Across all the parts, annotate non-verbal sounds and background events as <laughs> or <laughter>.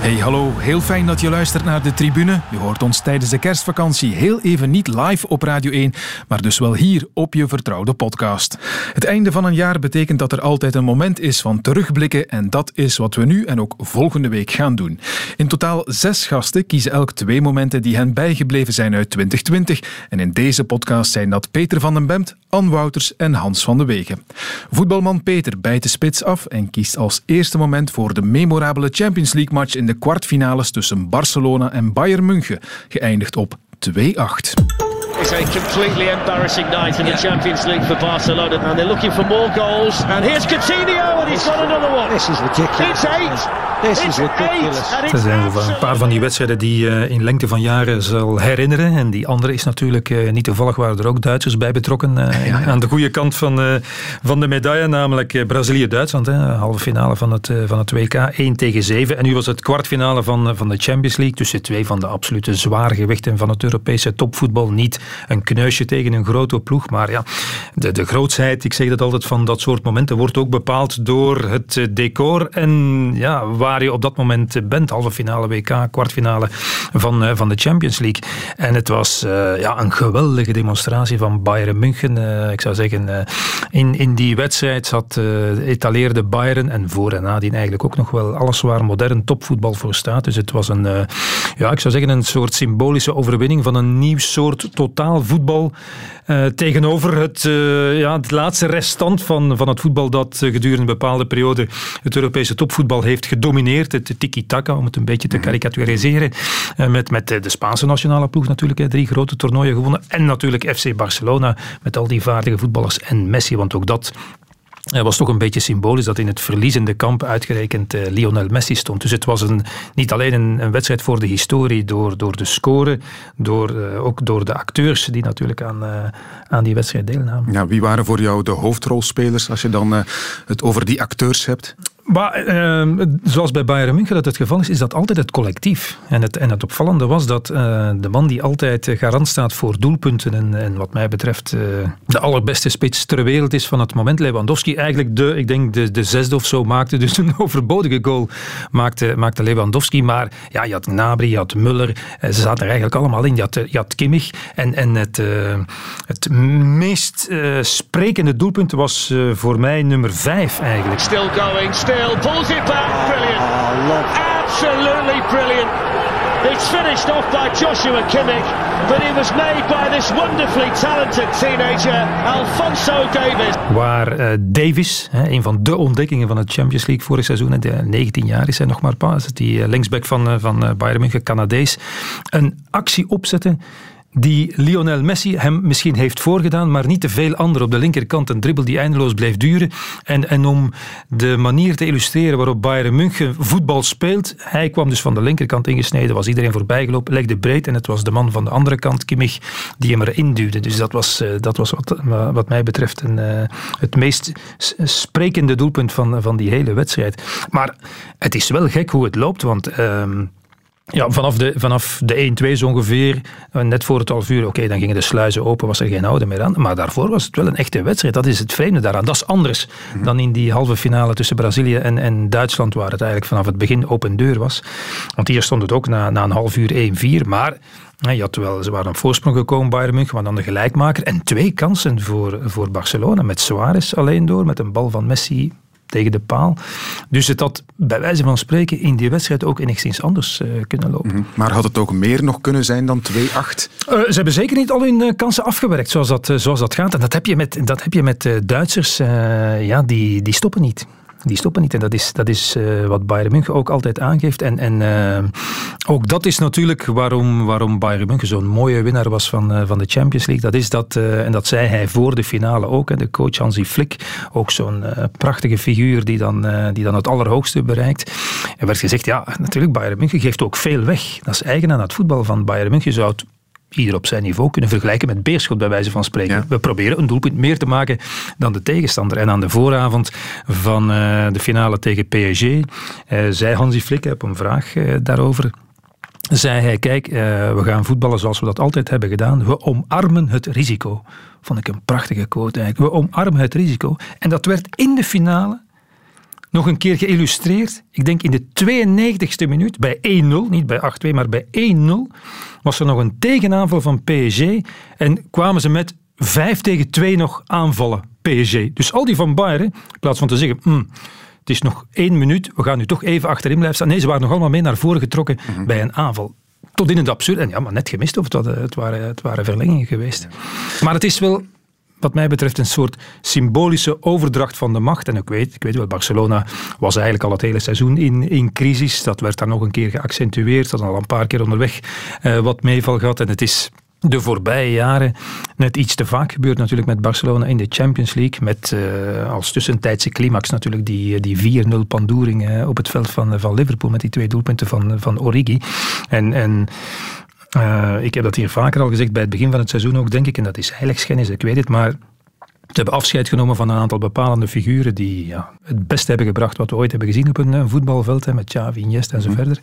Hey, hallo. Heel fijn dat je luistert naar de tribune. Je hoort ons tijdens de kerstvakantie heel even niet live op Radio 1, maar dus wel hier op je vertrouwde podcast. Het einde van een jaar betekent dat er altijd een moment is van terugblikken en dat is wat we nu en ook volgende week gaan doen. In totaal zes gasten kiezen elk twee momenten die hen bijgebleven zijn uit 2020 en in deze podcast zijn dat Peter van den Bemt, Ann Wouters en Hans van de Wegen. Voetbalman Peter bijt de spits af en kiest als eerste moment voor de memorabele Champions League match in de kwartfinales tussen Barcelona en Bayern München, geëindigd op 2-8. It's a completely embarrassing night in the Champions League for Barcelona, and they're looking for more goals. And here's Coutinho, and he's got another one. This is ridiculous. It's eight. This is ridiculous. Er it's zijn wel een paar van die wedstrijden die je in lengte van jaren zal herinneren. En die andere is natuurlijk eh, niet toevallig, waren er ook Duitsers bij betrokken. eh, in- Aan de goede kant van, eh, van de medaille, namelijk eh, Brazilië-Duitsland. hè, Halve finale van het, eh, van het WK, 1 tegen 7. En nu was het kwartfinale van, eh, van de Champions League tussen twee van de absolute zwaargewichten van het Europese topvoetbal. Niet een kneusje tegen een grote ploeg, maar ja, de, de grootsheid, ik zeg dat altijd, van dat soort momenten wordt ook bepaald door het eh, decor en ja, waar je op dat moment bent. Halve finale WK, kwartfinale van, eh, van de Champions League. En het was eh, ja, een geweldige demonstratie van Bayern München. Ik zou zeggen, in, in die wedstrijd zat, etaleerde Bayern en voor en nadien eigenlijk ook nog wel alles waar modern topvoetbal voor staat. Dus het was een, ja, ik zou zeggen, een soort symbolische overwinning van een nieuw soort totaal voetbal eh, tegenover het, eh, ja, het laatste restant van, van het voetbal dat eh, gedurende een bepaalde periode het Europese topvoetbal heeft gedomineerd. Het tiki-taka, om het een beetje te karikaturiseren. Eh, met, met de Spaanse nationale ploeg natuurlijk, drie grote toernooien gewonnen. En natuurlijk FC Barcelona met al die vaardige voetballers en Messi, want ook dat het was toch een beetje symbolisch dat in het verliezende kamp uitgerekend eh, Lionel Messi stond. Dus het was een, niet alleen een, wedstrijd voor de historie door, door de score, door, eh, ook door de acteurs die natuurlijk aan, eh, aan die wedstrijd deelnamen. Ja, wie waren voor jou de hoofdrolspelers als je dan het over die acteurs hebt? Maar eh, zoals bij Bayern München dat het geval is, is dat altijd het collectief. En het, en het opvallende was dat eh, de man die altijd eh, garant staat voor doelpunten en, en wat mij betreft eh, de allerbeste spits ter wereld is van het moment, Lewandowski, eigenlijk de, ik denk de, de zesde of zo maakte, dus een <laughs> overbodige goal maakte, maakte Lewandowski. Maar ja, je had Gnabry, je had Muller, ze zaten er eigenlijk allemaal in. Je had, je had Kimmich en, en het, het meest sprekende doelpunt was voor mij nummer vijf eigenlijk. still going, pulls it back. Brilliant. Oh, look. Absolutely brilliant. It's finished off by Joshua Kimmich, but it was made by this wonderfully talented teenager, Alfonso Davis. Waar eh, Davis, hè, een van de ontdekkingen van het Champions League vorig seizoen, de 19 jaar is hij nog maar pas, die eh, linksback van, eh, van Bayern München, Canadees, een actie opzette die Lionel Messi hem misschien heeft voorgedaan, maar niet te veel anderen op de linkerkant. Een dribbel die eindeloos bleef duren. En, en om de manier te illustreren waarop Bayern München voetbal speelt, hij kwam dus van de linkerkant ingesneden, was iedereen voorbijgelopen, legde breed en het was de man van de andere kant, Kimmich, die hem erin duwde. Dus dat was, eh, dat was wat, wat mij betreft een, eh, het meest sprekende doelpunt van, van die hele wedstrijd. Maar het is wel gek hoe het loopt, want... ehm, ja, vanaf de, vanaf de 1-2 zo ongeveer, eh, net voor het half uur, oké, dan gingen de sluizen open, was er geen houden meer aan. Maar daarvoor was het wel een echte wedstrijd. Dat is het vreemde daaraan. Dat is anders dan in die halve finale tussen Brazilië en, en Duitsland, waar het eigenlijk vanaf het begin open deur was. Want hier stond het ook na, na een half uur 1-4, maar... ja, Je had wel, ze waren op voorsprong gekomen, Bayern München, maar dan de gelijkmaker. En twee kansen voor, voor Barcelona, met Suarez alleen door, met een bal van Messi tegen de paal. Dus het had bij wijze van spreken in die wedstrijd ook enigszins anders eh, kunnen lopen. Maar had het ook meer nog kunnen zijn dan 2-8? Eh, ze hebben zeker niet al hun eh, kansen afgewerkt zoals dat, zoals dat gaat. En dat heb je met, dat heb je met Duitsers, ja, die, die stoppen niet. Die stoppen niet. En dat is, dat is eh, wat Bayern München ook altijd aangeeft. En, en eh, ook dat is natuurlijk waarom, waarom Bayern München zo'n mooie winnaar was van, eh, van de Champions League. Dat is dat, en dat zei hij voor de finale ook. Hè, de coach Hansi Flick, ook zo'n prachtige figuur die dan, die dan het allerhoogste bereikt. Er werd gezegd, ja, natuurlijk, Bayern München geeft ook veel weg. Dat is eigen aan het voetbal van Bayern München. Zou het ieder op zijn niveau kunnen vergelijken met Beerschot, bij wijze van spreken. Ja. We proberen een doelpunt meer te maken dan de tegenstander. En aan de vooravond van eh, de finale tegen PSG eh, zei Hansi Flick, op een vraag eh, daarover, zei hij, kijk, uh, we gaan voetballen zoals we dat altijd hebben gedaan. We omarmen het risico. Vond ik een prachtige quote eigenlijk. We omarmen het risico. En dat werd in de finale nog een keer geïllustreerd. Ik denk in de 92e minuut, bij 1-0, niet bij 8-2, maar bij 1-0, was er nog een tegenaanval van PSG. En kwamen ze met 5 tegen 2 nog aanvallen, PSG. Dus al die van Bayern, in plaats van te zeggen... Mm, het is nog één minuut, we gaan nu toch even achterin blijven staan. Nee, ze waren nog allemaal mee naar voren getrokken mhm. bij een aanval. Tot in het absurd. En ja, maar net gemist of het, het, waren, het waren verlengingen geweest. Maar het is wel wat mij betreft een soort symbolische overdracht van de macht. En ik weet, ik weet wel, Barcelona was eigenlijk al het hele seizoen in, in crisis. Dat werd daar nog een keer geaccentueerd. Dat had al een paar keer onderweg uh, wat meeval gehad. En het is de voorbije jaren net iets te vaak gebeurd natuurlijk met Barcelona in de Champions League. Met uh, als tussentijdse climax natuurlijk die, die 4-0 pandoering op het veld van, van Liverpool met die twee doelpunten van, van Origi. En, en uh, ik heb dat hier vaker al gezegd bij het begin van het seizoen ook, denk ik. En dat is heiligschennis, ik weet het. Maar ze hebben afscheid genomen van een aantal bepalende figuren die ja, het beste hebben gebracht wat we ooit hebben gezien op een, voetbalveld, hè, met Xavi, Iniesta en zo mhm. verder.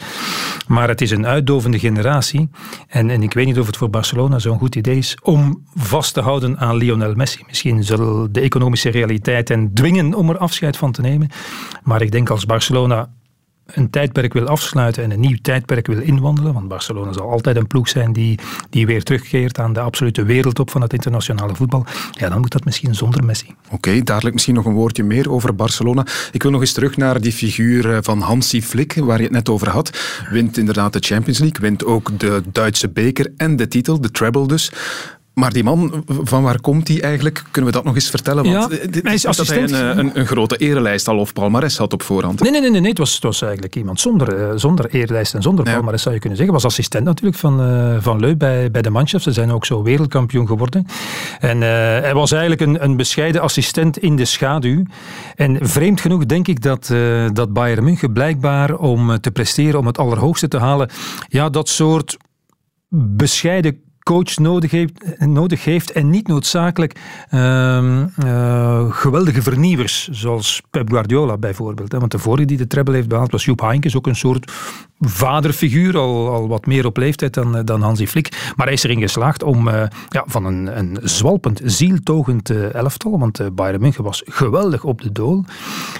Maar het is een uitdovende generatie. En, en ik weet niet of het voor Barcelona zo'n goed idee is om vast te houden aan Lionel Messi. Misschien zal de economische realiteit hen dwingen om er afscheid van te nemen. Maar ik denk als Barcelona een tijdperk wil afsluiten en een nieuw tijdperk wil inwandelen, want Barcelona zal altijd een ploeg zijn die, die weer terugkeert aan de absolute wereldtop van het internationale voetbal, ja, dan moet dat misschien zonder Messi. Oké, dadelijk misschien nog een woordje meer over Barcelona. Ik wil nog eens terug naar die figuur eh, van Hansi Flick, waar je het net over had. Wint inderdaad de Champions League, wint ook de Duitse beker en de titel, de treble dus. Maar die man, van waar komt hij eigenlijk? Kunnen we dat nog eens vertellen? Want ja, hij is assistent. Dat hij een, een, een, grote erelijst al of palmares had op voorhand. Nee, nee, nee, nee, Het, was, het was eigenlijk iemand zonder, uh, zonder erelijst en zonder ja. palmares zou je kunnen zeggen. was assistent natuurlijk van, uh, van Leu bij, bij de Mannschaft. Ze zijn ook zo wereldkampioen geworden. En uh, hij was eigenlijk een, een bescheiden assistent in de schaduw. En vreemd genoeg denk ik dat, dat Bayern München blijkbaar om te presteren, om het allerhoogste te halen, ja, dat soort bescheiden coach nodig heeft, nodig heeft en niet noodzakelijk uh, uh, geweldige vernieuwers, zoals Pep Guardiola bijvoorbeeld. Want de vorige die de treble heeft behaald was Joep Heynckes, ook een soort vaderfiguur, al, al wat meer op leeftijd dan, dan Hansi Flick. Maar hij is erin geslaagd om uh, ja, van een, een zwalpend, zieltogend elftal, want Bayern München was geweldig op de dool.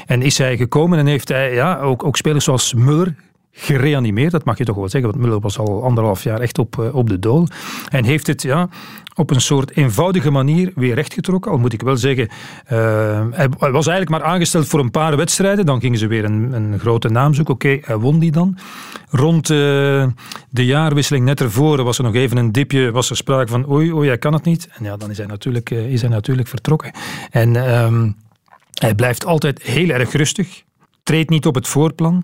En is hij gekomen en heeft hij ja, ook, ook spelers zoals Muller gereanimeerd, dat mag je toch wel zeggen, want Muller was al anderhalf jaar echt op, eh, op de dool. En heeft het ja, op een soort eenvoudige manier weer rechtgetrokken. Al moet ik wel zeggen, uh, hij was eigenlijk maar aangesteld voor een paar wedstrijden. Dan gingen ze weer een, een grote naam zoeken. Oké, hij won die dan. Rond de jaarwisseling net ervoor was er nog even een dipje. Was er sprake van, oei, oei, hij kan het niet. En ja, dan is hij natuurlijk, is hij natuurlijk vertrokken. En um, hij blijft altijd heel erg rustig. Treedt niet op het voorplan.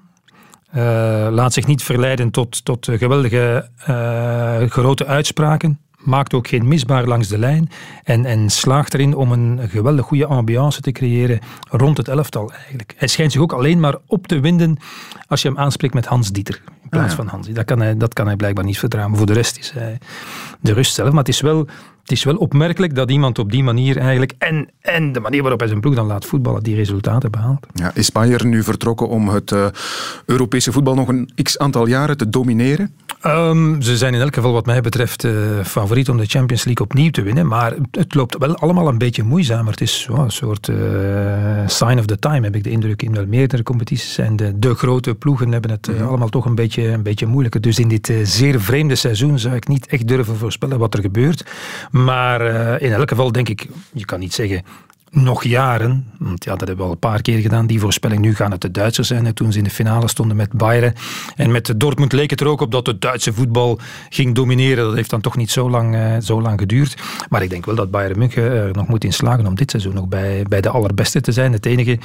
Uh, laat zich niet verleiden tot, tot geweldige uh, grote uitspraken. Maakt ook geen misbaar langs de lijn. En, en slaagt erin om een geweldig goede ambiance te creëren rond het elftal eigenlijk. Hij schijnt zich ook alleen maar op te winden als je hem aanspreekt met Hans Dieter. In plaats ah, van Hans. Dat kan, hij, dat kan hij blijkbaar niet vertrouwen. voor de rest is hij de rust zelf. Maar het is wel het is wel opmerkelijk dat iemand op die manier eigenlijk, en, en de manier waarop hij zijn ploeg dan laat voetballen, die resultaten behaalt. Ja, is Bayern nu vertrokken om het uh, Europese voetbal nog een x aantal jaren te domineren? Um, ze zijn in elk geval wat mij betreft uh, favoriet om de Champions League opnieuw te winnen, maar het loopt wel allemaal een beetje moeizamer. Het is oh, een soort uh, sign of the time, heb ik de indruk. In wel meerdere competities zijn de, de grote ploegen hebben het -hmm. allemaal toch een beetje, een beetje moeilijker. Dus in dit zeer vreemde seizoen zou ik niet echt durven voorspellen wat er gebeurt. Maar uh, in elk geval denk ik, je kan niet zeggen nog jaren, want ja, dat hebben we al een paar keer gedaan, die voorspelling. Nu gaan het de Duitsers zijn. En toen ze in de finale stonden met Bayern. En met Dortmund leek het er ook op dat de Duitse voetbal ging domineren. Dat heeft dan toch niet zo lang, uh, zo lang geduurd. Maar ik denk wel dat Bayern München er nog moet in slagen om dit seizoen nog bij, bij de allerbeste te zijn. Het enige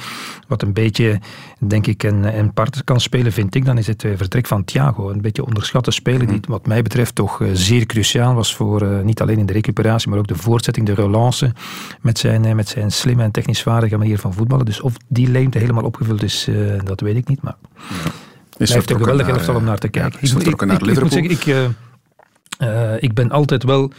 wat een beetje, denk ik, een, een part kan spelen, vind ik, dan is het vertrek van Thiago. Een beetje onderschatte speler die, wat mij betreft, toch eh, zeer cruciaal was voor uh, niet alleen in de recuperatie, maar ook de voortzetting, de relance met zijn, met zijn slimme en technisch vaardige manier van voetballen. Dus of die leemte helemaal opgevuld is, uh, dat weet ik niet. Maar ja. is heeft een geweldige elftal om naar te kijken. Ja, ik, ik, naar ik, moet zeggen, ik, uh, uh, ik ben altijd wel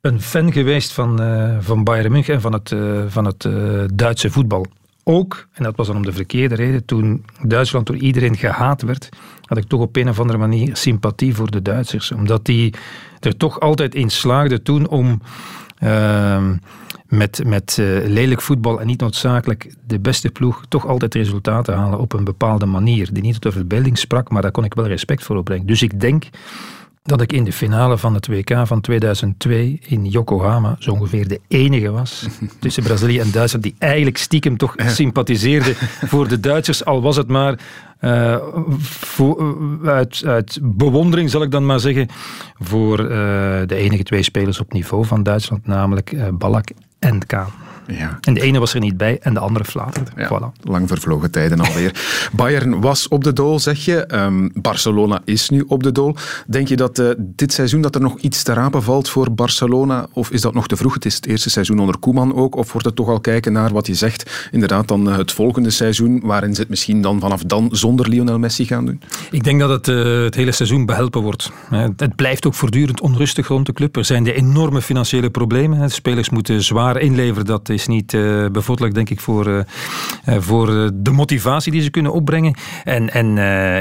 een fan geweest van, van Bayern München en van het, van het Duitse voetbal ook, en dat was dan om de verkeerde reden, toen Duitsland door iedereen gehaat werd, had ik toch op een of andere manier sympathie voor de Duitsers. Omdat die er toch altijd in slaagden toen om uh, met, met uh, lelijk voetbal en niet noodzakelijk de beste ploeg toch altijd resultaten halen op een bepaalde manier. Die niet tot de verbeelding sprak, maar daar kon ik wel respect voor opbrengen. Dus ik denk dat ik in de finale van het WK van 2002 in Yokohama zo ongeveer de enige was <laughs> tussen Brazilië en Duitsland die eigenlijk stiekem toch sympathiseerde voor de Duitsers, al was het maar uh, voor, uit, uit, bewondering, zal ik dan maar zeggen, voor uh, de enige twee spelers op niveau van Duitsland, namelijk uh, Endgame. Ja. En de ene was er niet bij en de andere flaterde. Ja, voilà. Lang vervlogen tijden alweer. <laughs> Bayern was op de dool, zeg je. Um, Barcelona is nu op de dool. Denk je dat uh, dit seizoen dat er nog iets te rapen valt voor Barcelona? Of is dat nog te vroeg? Het is het eerste seizoen onder Koeman ook. Of wordt het toch al kijken naar wat je zegt? Inderdaad, dan uh, het volgende seizoen, waarin ze het misschien dan vanaf dan zonder Lionel Messi gaan doen? Ik denk dat het uh, het hele seizoen behelpen wordt. Het blijft ook voortdurend onrustig rond de club. Er zijn de enorme financiële problemen. De spelers moeten zwaar inleveren. Dat is niet uh, denk ik, voor, uh, voor de motivatie die ze kunnen opbrengen. En, en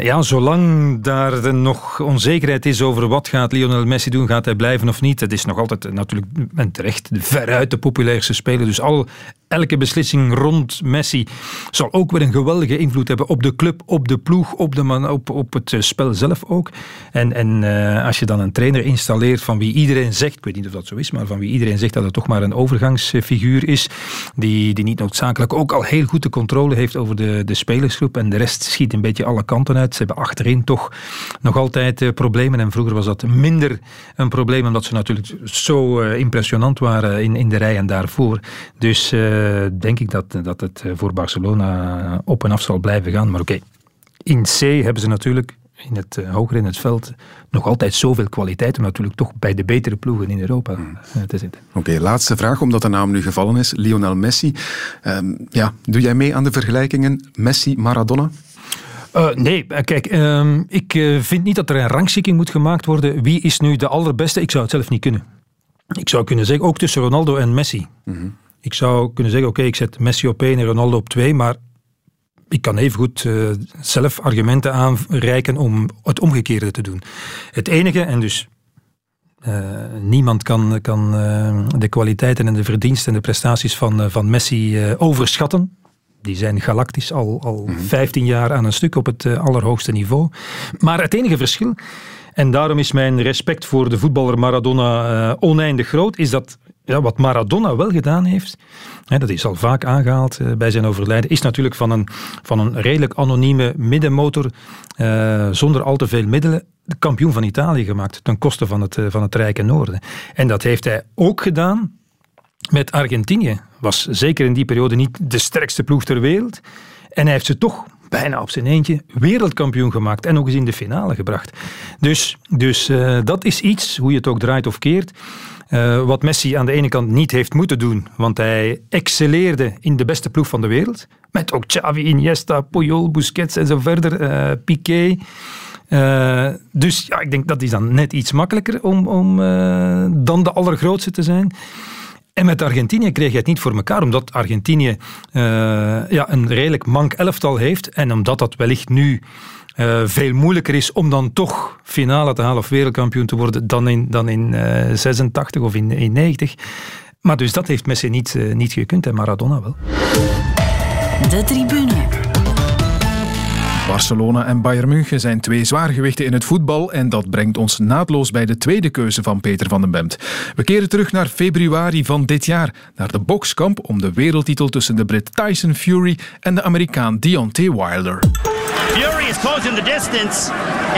ja, zolang daar nog onzekerheid is over wat gaat Lionel Messi doen, gaat hij blijven of niet. Het is nog altijd natuurlijk en terecht veruit de populairste speler. Dus al elke beslissing rond Messi zal ook weer een geweldige invloed hebben op de club, op de ploeg, op, de man, op, op het spel zelf ook. En, en uh, als je dan een trainer installeert van wie iedereen zegt, ik weet niet of dat zo is, maar van wie iedereen zegt dat het toch maar een overgangsfiguur is, die, die niet noodzakelijk ook al heel goed de controle heeft over de, de spelersgroep en de rest schiet een beetje alle kanten uit. Ze hebben achterin toch nog altijd uh, problemen en vroeger was dat minder een probleem omdat ze natuurlijk zo impressionant waren in, in de rijen daarvoor. Dus denk ik dat, dat het voor Barcelona op en af zal blijven gaan. Maar oké, okay. in C hebben ze natuurlijk in het, uh, hoger in het veld nog altijd zoveel kwaliteit om natuurlijk toch bij de betere ploegen in Europa hmm. te zitten. Oké, okay, laatste vraag, omdat de naam nu gevallen is. Lionel Messi. Um, ja, doe jij mee aan de vergelijkingen Messi-Maradona? Uh, nee, kijk, uh, ik vind niet dat er een rangschikking moet gemaakt worden. Wie is nu de allerbeste? Ik zou het zelf niet kunnen. Ik zou kunnen zeggen, ook tussen Ronaldo en Messi. Mm -hmm. Ik zou kunnen zeggen, oké, okay, ik zet Messi op één en Ronaldo op twee, maar ik kan even goed uh, zelf argumenten aanreiken om het omgekeerde te doen. Het enige, en dus uh, niemand kan, kan uh, de kwaliteiten en de verdiensten en de prestaties van, van Messi overschatten. Die zijn galactisch al, al mm -hmm. 15 jaar aan een stuk op het allerhoogste niveau. Maar het enige verschil, en daarom is mijn respect voor de voetballer Maradona oneindig groot, is dat wat Maradona wel gedaan heeft, hè, dat is al vaak aangehaald uh, bij zijn overlijden, is natuurlijk van een, van een redelijk anonieme middenmotor uh, zonder al te veel middelen de kampioen van Italië gemaakt ten koste van het, uh, van het rijke noorden. En dat heeft hij ook gedaan met Argentinië. Was zeker in die periode niet de sterkste ploeg ter wereld. En hij heeft ze toch bijna op zijn eentje wereldkampioen gemaakt en ook eens in de finale gebracht. Dus, dus dat is iets, hoe je het ook draait of keert, uh, wat Messi aan de ene kant niet heeft moeten doen, want hij excelleerde in de beste ploeg van de wereld. Met ook Xavi, Iniesta, Puyol, Busquets en zo verder, uh, Piqué. Uh, dus ja, ik denk dat is dan net iets makkelijker om, om dan de allergrootste te zijn. En met Argentinië kreeg je het niet voor elkaar, omdat Argentinië ja, een redelijk mank elftal heeft. En omdat dat wellicht nu uh, veel moeilijker is om dan toch finale te halen of wereldkampioen te worden dan in, dan in uh, 86 of in, in 90. Maar dus dat heeft Messi niet, uh, niet gekund en Maradona wel. De tribune. Barcelona en Bayern München zijn twee zwaargewichten in het voetbal en dat brengt ons naadloos bij de tweede keuze van Peter van den Bemt. We keren terug naar februari van dit jaar, naar de bokskamp om de wereldtitel tussen de Brit Tyson Fury en de Amerikaan Deontay Wilder. Fury is closing the distance,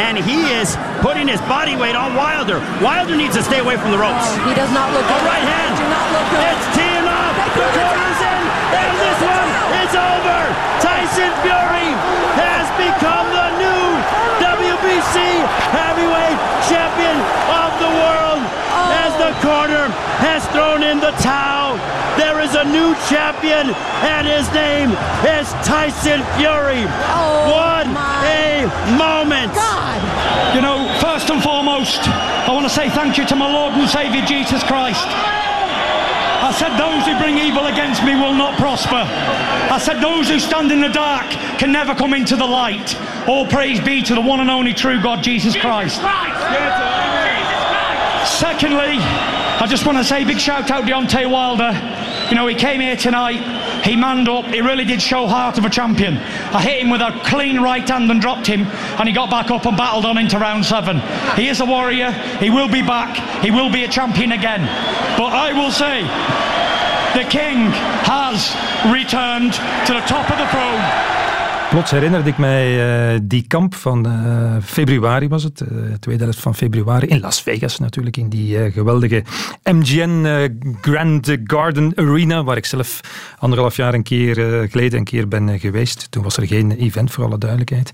and he is putting his body weight on Wilder. Wilder needs to stay away from the ropes. Oh, he does not look good. A right hand. Do not look good. It's teeing up. The corner's in, and this one is over. Tyson Fury has become the new WBC heavyweight champion of the world oh. as the oh. corner has thrown in the towel. There is a new champion, and his name is Tyson Fury. Oh, what a moment! God. You know, first and foremost, I want to say thank you to my Lord and Saviour Jesus Christ. I said, Those who bring evil against me will not prosper. I said, Those who stand in the dark can never come into the light. All praise be to the one and only true God, Jesus Christ. Secondly, I just want to say big shout out to Deontay Wilder. You know, he came here tonight, he manned up, he really did show heart of a champion. I hit him with a clean right hand and dropped him, and he got back up and battled on into round seven. He is a warrior, he will be back, he will be a champion again. But I will say, the king has returned to the top of the throne. Plots herinnerde ik mij uh, die kamp van uh, februari was het, uh, tweede helft van februari, in Las Vegas natuurlijk, in die geweldige MGN Grand Garden Arena, waar ik zelf anderhalf jaar een keer geleden een keer ben geweest. Toen was er geen event, voor alle duidelijkheid.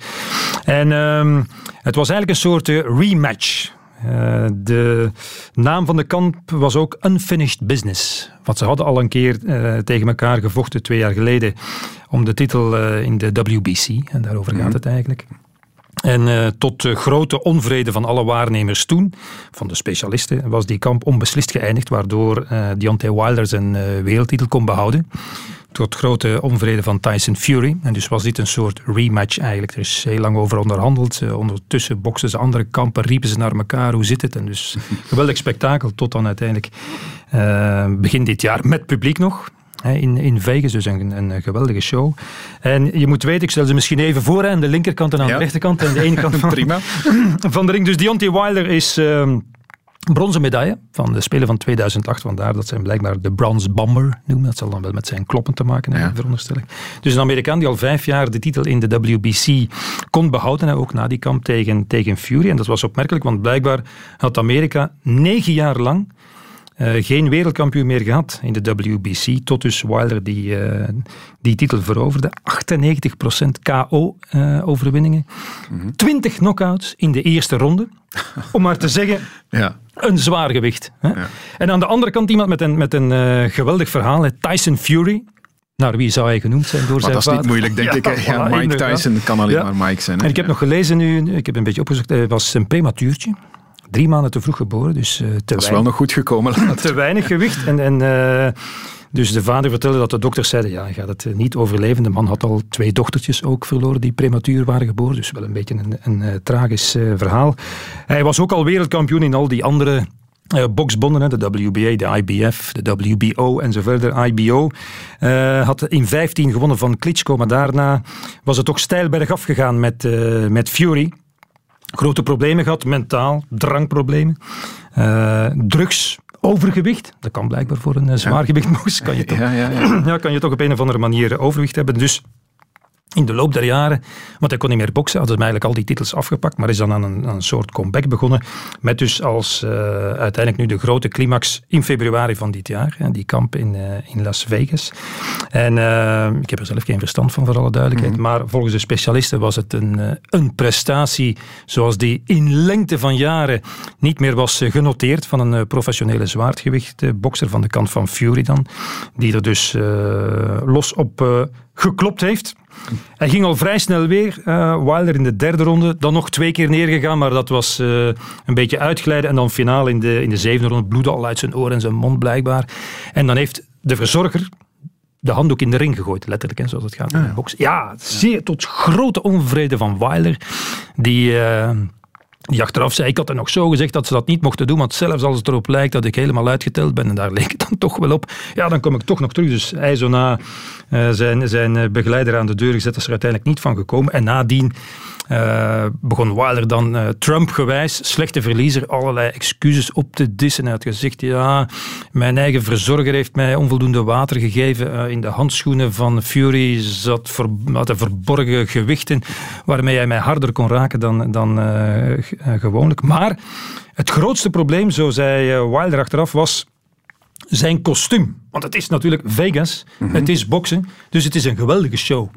En ehm, het was eigenlijk een soort rematch. Uh, de naam van de kamp was ook Unfinished Business. Want ze hadden al een keer uh, tegen elkaar gevochten twee jaar geleden om de titel uh, in de WBC. En daarover gaat mhm. het eigenlijk. En tot grote onvrede van alle waarnemers toen, van de specialisten, was die kamp onbeslist geëindigd, waardoor Deontay Wilder zijn wereldtitel kon behouden tot grote onvrede van Tyson Fury. En dus was dit een soort rematch eigenlijk. Er is heel lang over onderhandeld. Uh, ondertussen boksen ze andere kampen, riepen ze naar elkaar, hoe zit het? En dus <laughs> geweldig spektakel tot dan uiteindelijk uh, begin dit jaar met publiek nog. In, in Vegas, dus een, een geweldige show. En je moet weten, ik stel ze misschien even voor aan de linkerkant en aan de rechterkant. En de ene kant <laughs> van, Prima. <clears throat> van de ring. Dus Deontay Wilder is... Uh, bronzen medaille van de Spelen van 2008. Vandaar dat ze blijkbaar de Bronze Bomber noemen. Dat zal dan wel met zijn kloppen te maken hebben, ja. veronderstel ik. Dus een Amerikaan die al vijf jaar de titel in de WBC kon behouden. Ook na die kamp tegen, tegen Fury. En dat was opmerkelijk, want blijkbaar had Amerika negen jaar lang geen wereldkampioen meer gehad in de WBC. Tot dus Wilder die, uh, die titel veroverde. 98% KO-overwinningen. Uh, 20 knockouts in de eerste ronde. <laughs> Om maar te zeggen, ja. een zwaar gewicht. Hè? Ja. En aan de andere kant iemand met een, met een uh, geweldig verhaal. Tyson Fury. Naar wie zou hij genoemd zijn door maar zijn dat is niet moeilijk, denk <laughs> ik. Ja, Mike Tyson kan alleen maar Mike zijn. Hè? En ik heb nog gelezen nu, ik heb een beetje opgezocht, hij was een prematuurtje drie maanden te vroeg geboren. Dus, uh, te dat is wel nog goed gekomen. <laughs> te weinig gewicht. En, en, uh, dus de vader vertelde dat de dokters zeiden, ja, hij gaat het niet overleven. De man had al twee dochtertjes ook verloren die prematuur waren geboren. Dus wel een beetje een, een, een tragisch uh, verhaal. Hij was ook al wereldkampioen in al die andere uh, boxbonden, de WBA, de IBF, de WBO en zo verder. IBO uh, had in 15 gewonnen van Klitschko, maar daarna was het toch stijl bergaf gegaan met, met Fury. Grote problemen gehad, mentaal, drankproblemen, uh, drugs, overgewicht. Dat kan blijkbaar voor een uh, zwaargewichtmoes. Kan je, toch, ja, ja, ja. <clears throat> ja, kan je toch op een of andere manier overwicht hebben. Dus in de loop der jaren, want hij kon niet meer boksen, hadden ze eigenlijk al die titels afgepakt, maar is dan aan een, een soort comeback begonnen. Met dus als uh, uiteindelijk nu de grote climax in februari van dit jaar, hè, die kamp in, uh, in Las Vegas. En uh, ik heb er zelf geen verstand van, voor alle duidelijkheid, mm -hmm. maar volgens de specialisten was het een, een prestatie zoals die in lengte van jaren niet meer was genoteerd van een professionele zwaardgewicht-bokser van de kant van Fury dan, die er dus los op geklopt heeft. Hij ging al vrij snel weer. Uh, Wilder in de derde ronde. Dan nog twee keer neergegaan, maar dat was uh, een beetje uitglijden. En dan finaal in de, in de zevende ronde. Bloedde al uit zijn oren en zijn mond blijkbaar. En dan heeft de verzorger de handdoek in de ring gegooid, letterlijk, hè, zoals het gaat in de box. Ja, zeer tot grote onvrede van Wilder. Die... Uh, die achteraf zei, ik had er nog zo gezegd dat ze dat niet mochten doen, want zelfs als het erop lijkt dat ik helemaal uitgeteld ben, en daar leek het dan toch wel op, ja, dan kom ik toch nog terug. Dus hij zo na uh, zijn, zijn begeleider aan de deur gezet, is er uiteindelijk niet van gekomen. En nadien uh, begon Wilder dan uh, Trump-gewijs, slechte verliezer, allerlei excuses op te dissen. Hij had gezegd, ja, mijn eigen verzorger heeft mij onvoldoende water gegeven. Uh, in de handschoenen van Fury zat ver, had verborgen gewichten waarmee hij mij harder kon raken dan, dan gewoonlijk. Maar het grootste probleem, zo zei Wilder achteraf, was zijn kostuum. Want het is natuurlijk Vegas, mm -hmm. het is boksen, dus het is een geweldige show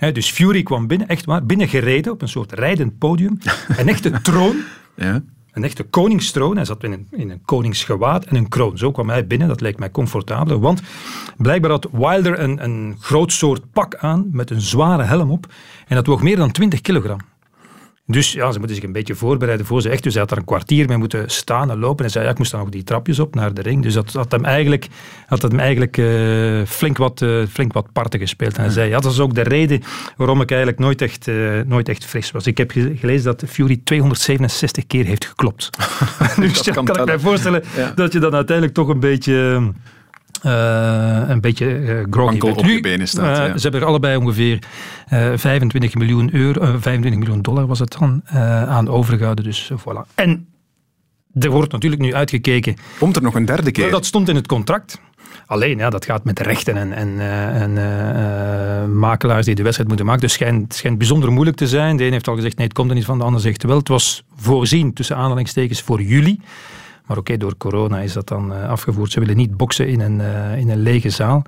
dus Fury kwam binnen, echt waar, binnengereden op een soort rijdend podium. <laughs> Een echte troon. Ja. Een echte koningstroon. Hij zat in een, in een koningsgewaad en een kroon. Zo kwam hij binnen. Dat leek mij comfortabeler. Want blijkbaar had Wilder een, een groot soort pak aan met een zware helm op. En dat woog meer dan 20 kilogram. Dus ja, ze moeten zich een beetje voorbereiden voor ze echt. Dus hij had er een kwartier mee moeten staan en lopen. En zei, ja, ik moest dan nog die trapjes op naar de ring. Dus dat had hem eigenlijk, had hem eigenlijk uh, flink, wat, uh, flink wat parten gespeeld. En hij zei, ja, dat is ook de reden waarom ik eigenlijk nooit echt, uh, nooit echt fris was. Ik heb gelezen dat Fury 267 keer heeft geklopt. <laughs> <laughs> dus ja, kan, kan ik mij voorstellen ja. dat je dan uiteindelijk toch een beetje... Uh, een beetje uh, groggy op je benen staat. Uh, ja. Ze hebben er allebei ongeveer 25 miljoen euro, 25 miljoen dollar was het dan, aan overgehouden. Dus voilà. En er wordt natuurlijk nu uitgekeken. Komt er nog een derde keer? Dat stond in het contract. Alleen, ja, dat gaat met rechten en, en, en makelaars die de wedstrijd moeten maken. Dus het schijnt, schijnt bijzonder moeilijk te zijn. De een heeft al gezegd, nee, het komt er niet van. De ander zegt wel, het was voorzien, tussen aanhalingstekens, voor juli. Maar oké, door corona is dat dan uh, afgevoerd. Ze willen niet boksen in een, uh, in een lege zaal.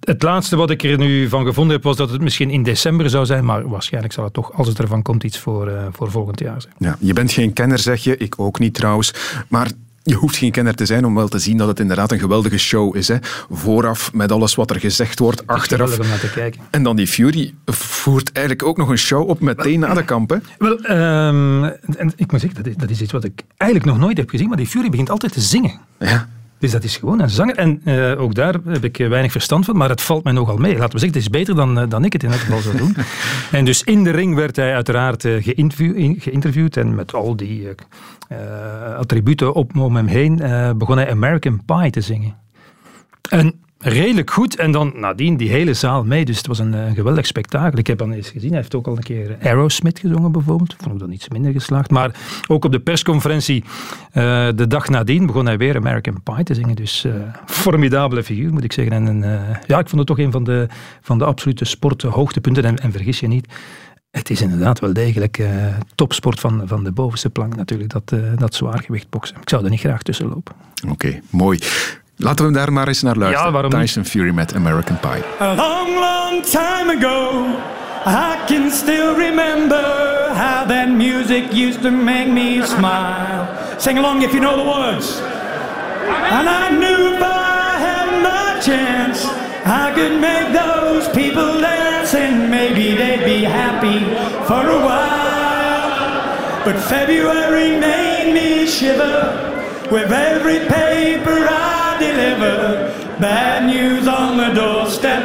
Het laatste wat ik er nu van gevonden heb, was dat het misschien in december zou zijn. Maar waarschijnlijk zal het toch, als het ervan komt, iets voor, uh, voor volgend jaar zijn. Ja, je bent geen kenner, zeg je. Ik ook niet trouwens. Maar je hoeft geen kenner te zijn om wel te zien dat het inderdaad een geweldige show is. Hè. Vooraf met alles wat er gezegd wordt, achteraf. Om naar te kijken. En dan die Fury voert eigenlijk ook nog een show op meteen na de kamp. Hè. Wel, um, en ik moet zeggen, dat is, dat is iets wat ik eigenlijk nog nooit heb gezien, maar die Fury begint altijd te zingen. Ja. Dus dat is gewoon een zanger. En uh, ook daar heb ik weinig verstand van, maar het valt mij nogal mee. Laten we zeggen, het is beter dan, uh, dan ik het in elk geval zou doen. <laughs> en dus in de ring werd hij uiteraard uh, geïnterviewd en met al die attributen op, om hem heen begon hij American Pie te zingen. En redelijk goed. En dan nadien die hele zaal mee. Dus het was een, een geweldig spektakel. Ik heb dan eens gezien, hij heeft ook al een keer Aerosmith gezongen bijvoorbeeld. Vond ik dan iets minder geslaagd. Maar ook op de persconferentie uh, de dag nadien begon hij weer American Pie te zingen. Dus uh, formidabele figuur moet ik zeggen. En uh, ja, ik vond het toch een van de, van de absolute sporthoogtepunten. En, en vergis je niet, het is inderdaad wel degelijk topsport van, van de bovenste plank natuurlijk, dat, dat zwaargewicht boksen. Ik zou er niet graag tussen lopen. Oké, mooi. Laten we daar maar eens naar luisteren. Ja, waarom Tyson Fury met American Pie. A long, long time ago, I can still remember how that music used to make me smile. Sing along if you know the words. And I knew if I had my chance, I could make those people dance and maybe they'd be happy for a while. But February made me shiver with every paper I Bad news on the doorstep.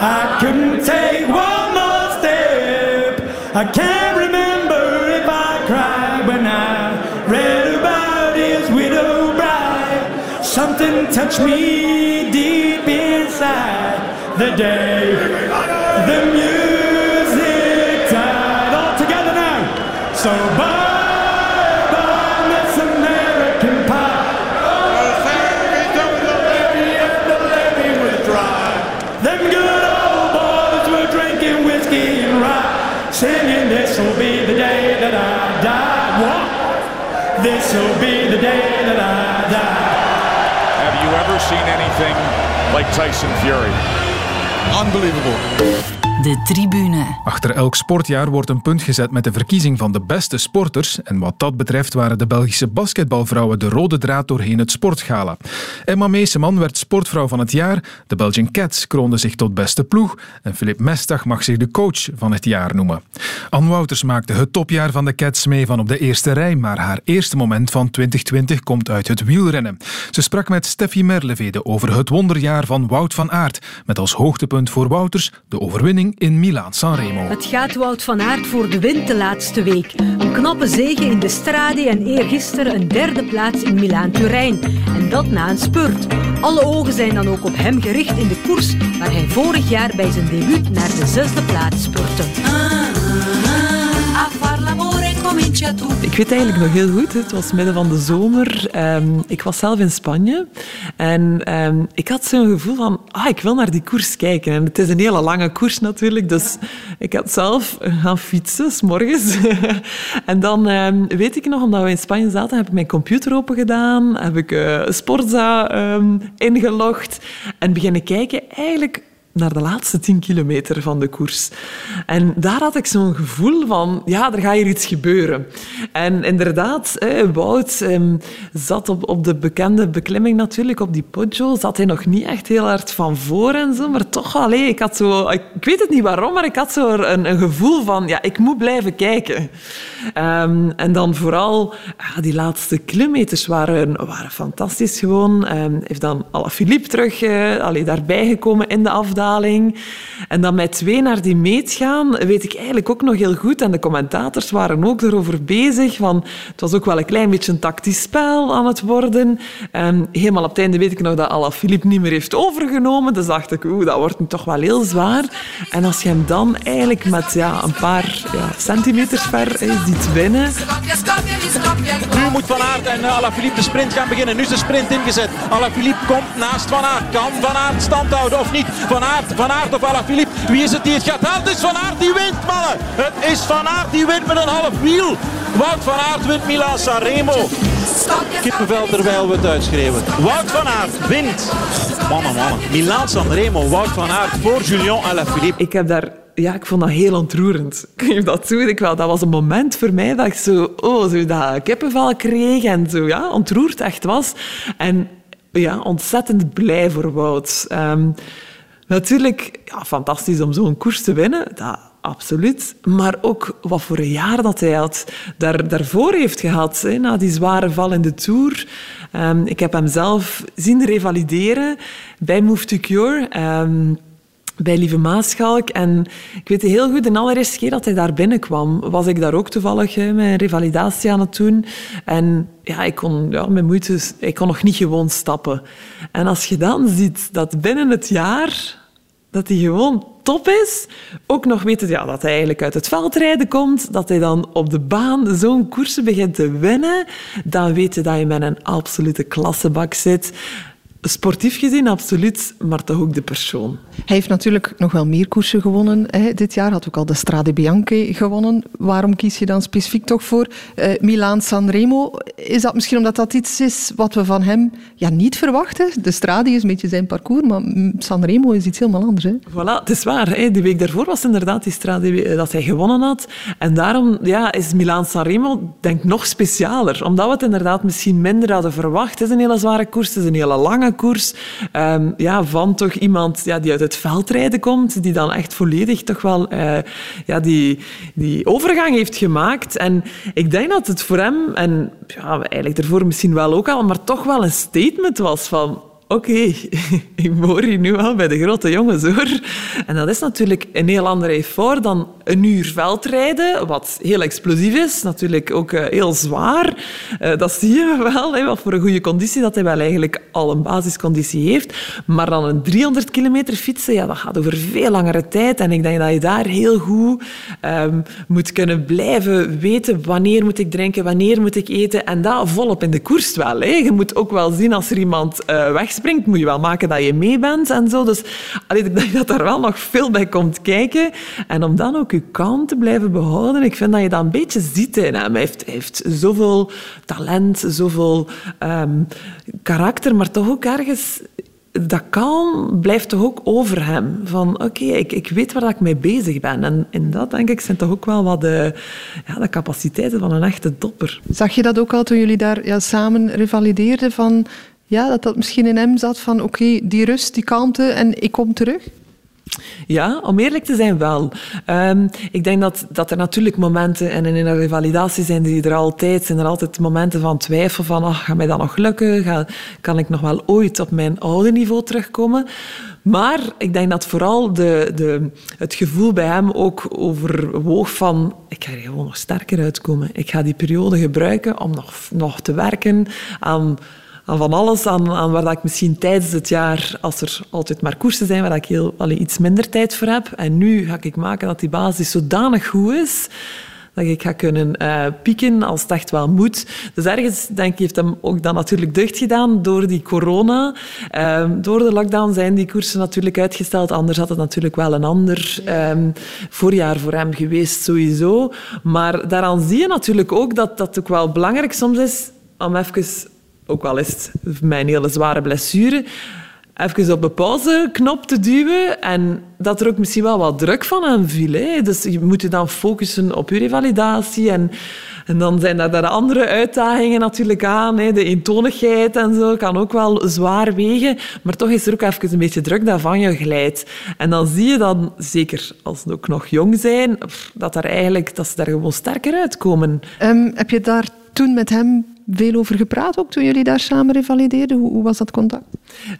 I couldn't take one more step. I can't remember if I cried when I read about his widow bride. Something touched me deep inside the day the music died. All together now. So bye This'll be the day that I die. Have you ever seen anything like Tyson Fury? Unbelievable. De tribune. Achter elk sportjaar wordt een punt gezet met de verkiezing van de beste sporters. En wat dat betreft waren de Belgische basketbalvrouwen de rode draad doorheen het sportgala. Emma Meeseman werd sportvrouw van het jaar. De Belgian Cats kroonden zich tot beste ploeg. En Filip Mestag mag zich de coach van het jaar noemen. Anne Wouters maakte het topjaar van de Cats mee van op de eerste rij. Maar haar eerste moment van 2020 komt uit het wielrennen. Ze sprak met Steffi Merlevede over het wonderjaar van Wout van Aert. Met als hoogtepunt voor Wouters de overwinning in Milaan-Sanremo. Het gaat Wout van Aert voor de wind de laatste week. Een knappe zege in de Strade en eergisteren een derde plaats in Milaan-Turijn. En dat na een spurt. Alle ogen zijn dan ook op hem gericht in de koers waar hij vorig jaar bij zijn debuut naar de zesde plaats spurte. Ik weet eigenlijk nog heel goed, het was midden van de zomer. Um, ik was zelf in Spanje en um, ik had zo'n gevoel van, ah, ik wil naar die koers kijken. En het is een hele lange koers natuurlijk, dus ik had zelf gaan fietsen, s morgens. <laughs> en dan um, weet ik nog, omdat we in Spanje zaten, heb ik mijn computer open gedaan, heb ik uh, Sportza ingelogd en beginnen kijken eigenlijk naar de laatste 10 kilometer van de koers. En daar had ik zo'n gevoel van, ja, er gaat hier iets gebeuren. En inderdaad, Wout ehm, zat op, op de bekende beklimming natuurlijk, op die Poggio, zat hij nog niet echt heel hard van voor en zo, maar toch, allee, ik had zo, ik, weet het niet waarom, maar ik had zo een, een gevoel van, ja, ik moet blijven kijken. Ehm, en dan vooral, die laatste kilometers waren, waren fantastisch gewoon. Um, heeft dan Alaphilippe terug, uh, allee, daarbij gekomen in de afdaling en dan met twee naar die meet gaan, weet ik eigenlijk ook nog heel goed. En de commentators waren ook erover bezig. Van, het was ook wel een klein beetje een tactisch spel aan het worden. En helemaal op het einde weet ik nog dat Alaphilippe niet meer heeft overgenomen. Dus dacht ik, oeh, dat wordt nu toch wel heel zwaar. En als je hem dan eigenlijk met ja, een paar ja, centimeters ver ziet winnen... Nu moet Van Aert en Alaphilippe de sprint gaan beginnen. Nu is de sprint ingezet. Alaphilippe komt naast Van Aert. Kan Van Aert stand houden of niet? Van Aert Van Aert of Alaphilippe. Wie is het die het gaat halen? Het is Van Aert die wint, mannen. Het is Van Aert die wint met een half wiel. Wout van Aert wint Milan Sanremo. Kippenvel terwijl we het uitschreven. Wout van Aert wint. Mannen, mannen. Milan Sanremo. Wout van Aert voor Julien Alaphilippe. Ik heb daar ja, ik vond dat heel ontroerend. <laughs> Ik dat. Ik wel, dat was een moment voor mij dat ik zo, oh, zo dat kippenvel kreeg en zo, ja, ontroerd echt was. En ja, ontzettend blij voor Wout. Um, Natuurlijk, ja, fantastisch om zo'n koers te winnen, dat absoluut. Maar ook wat voor een jaar dat hij had, daar, daarvoor heeft gehad, hè, na die zware val in de Tour. Um, ik heb hem zelf zien revalideren bij Move to Cure. Um, bij Lieve Maaschalk. En ik weet heel goed, de allereerste keer dat hij daar binnenkwam, was ik daar ook toevallig hè, mijn revalidatie aan het doen. En ja, ik kon ja, met moeite, ik kon nog niet gewoon stappen. En als je dan ziet dat binnen het jaar dat hij gewoon top is, ook nog weten ja, dat hij eigenlijk uit het veldrijden komt, dat hij dan op de baan zo'n koersen begint te winnen, dan weet je dat je met een absolute klassebak zit. Sportief gezien, absoluut, maar toch ook de persoon. Hij heeft natuurlijk nog wel meer koersen gewonnen. Hè. Dit jaar had ook al de Strade Bianche gewonnen. Waarom kies je dan specifiek toch voor uh, Milaan Sanremo? Is dat misschien omdat dat iets is wat we van hem ja, niet verwachten? De Strade is een beetje zijn parcours, maar Sanremo is iets helemaal anders. Hè? Voilà, het is waar. Hè. De week daarvoor was inderdaad die Strade eh, dat hij gewonnen had. En daarom ja, is Milaan Sanremo denk ik nog specialer. Omdat we het inderdaad misschien minder hadden verwacht. Het is een hele zware koers, het is een hele lange Um, ja, van toch iemand ja, die uit het veldrijden komt, die dan echt volledig toch wel uh, ja, die, die overgang heeft gemaakt. En ik denk dat het voor hem, en ja, eigenlijk ervoor misschien wel ook al, maar toch wel een statement was van oké, <laughs> ik hoor hier nu wel bij de grote jongens hoor. En dat is natuurlijk een heel ander effort dan een uur veldrijden, wat heel explosief is, natuurlijk ook uh, heel zwaar. Uh, dat zie je wel, wat voor een goede conditie dat hij wel eigenlijk al een basisconditie heeft. Maar dan een 300 kilometer fietsen, ja, dat gaat over veel langere tijd. En ik denk dat je daar heel goed um, moet kunnen blijven weten wanneer moet ik drinken, wanneer moet ik eten. En dat volop in de koers wel. Hè. Je moet ook wel zien als er iemand uh, moet je wel maken dat je mee bent en zo. Dus allee, ik denk dat daar wel nog veel bij komt kijken. En om dan ook je kalm te blijven behouden. Ik vind dat je dat een beetje ziet in hem. Hij heeft, heeft zoveel talent, zoveel um, karakter, maar toch ook ergens dat kalm blijft toch ook over hem. Van oké, ik, ik weet waar ik mee bezig ben. En in dat, denk ik, zijn toch ook wel wat de, ja, de capaciteiten van een echte topper. Zag je dat ook al toen jullie daar ja, samen revalideerden? Van, ja, dat dat misschien in hem zat van oké, die rust, die kalmte en ik kom terug? Ja, om eerlijk te zijn wel. Um, ik denk dat, dat er natuurlijk momenten, en in een revalidatie zijn die er altijd, zijn er altijd momenten van twijfel van, ach, gaat mij dat nog lukken? Ga, kan ik nog wel ooit op mijn oude niveau terugkomen? Maar ik denk dat vooral de, de, het gevoel bij hem ook overwoog van ik ga er gewoon nog sterker uitkomen. Ik ga die periode gebruiken om nog, nog te werken aan aan van alles, aan, aan waar dat ik misschien tijdens het jaar, als er altijd maar koersen zijn, waar ik heel, allee, iets minder tijd voor heb. En nu ga ik maken dat die basis zodanig goed is, dat ik ga kunnen uh, pieken als het echt wel moet. Dus ergens, denk ik, heeft hem ook dan natuurlijk deugd gedaan door die corona. Uh, door de lockdown zijn die koersen natuurlijk uitgesteld. Anders had het natuurlijk wel een ander um, voorjaar voor hem geweest, sowieso. Maar daaraan zie je natuurlijk ook dat dat ook wel belangrijk soms is om even ook is het mijn hele zware blessure, even op de pauzeknop te duwen en dat er ook misschien wel wat druk van aan viel. Dus je moet je dan focussen op je revalidatie en, en dan zijn daar de andere uitdagingen natuurlijk aan. Hè. De eentonigheid en zo kan ook wel zwaar wegen, maar toch is er ook even een beetje druk dat van je glijdt. En dan zie je dan, zeker als ze ook nog jong zijn, dat, daar eigenlijk, dat ze daar gewoon sterker uitkomen. Um, heb je daar toen met hem veel over gepraat ook toen jullie daar samen revalideerden? Hoe, was dat contact?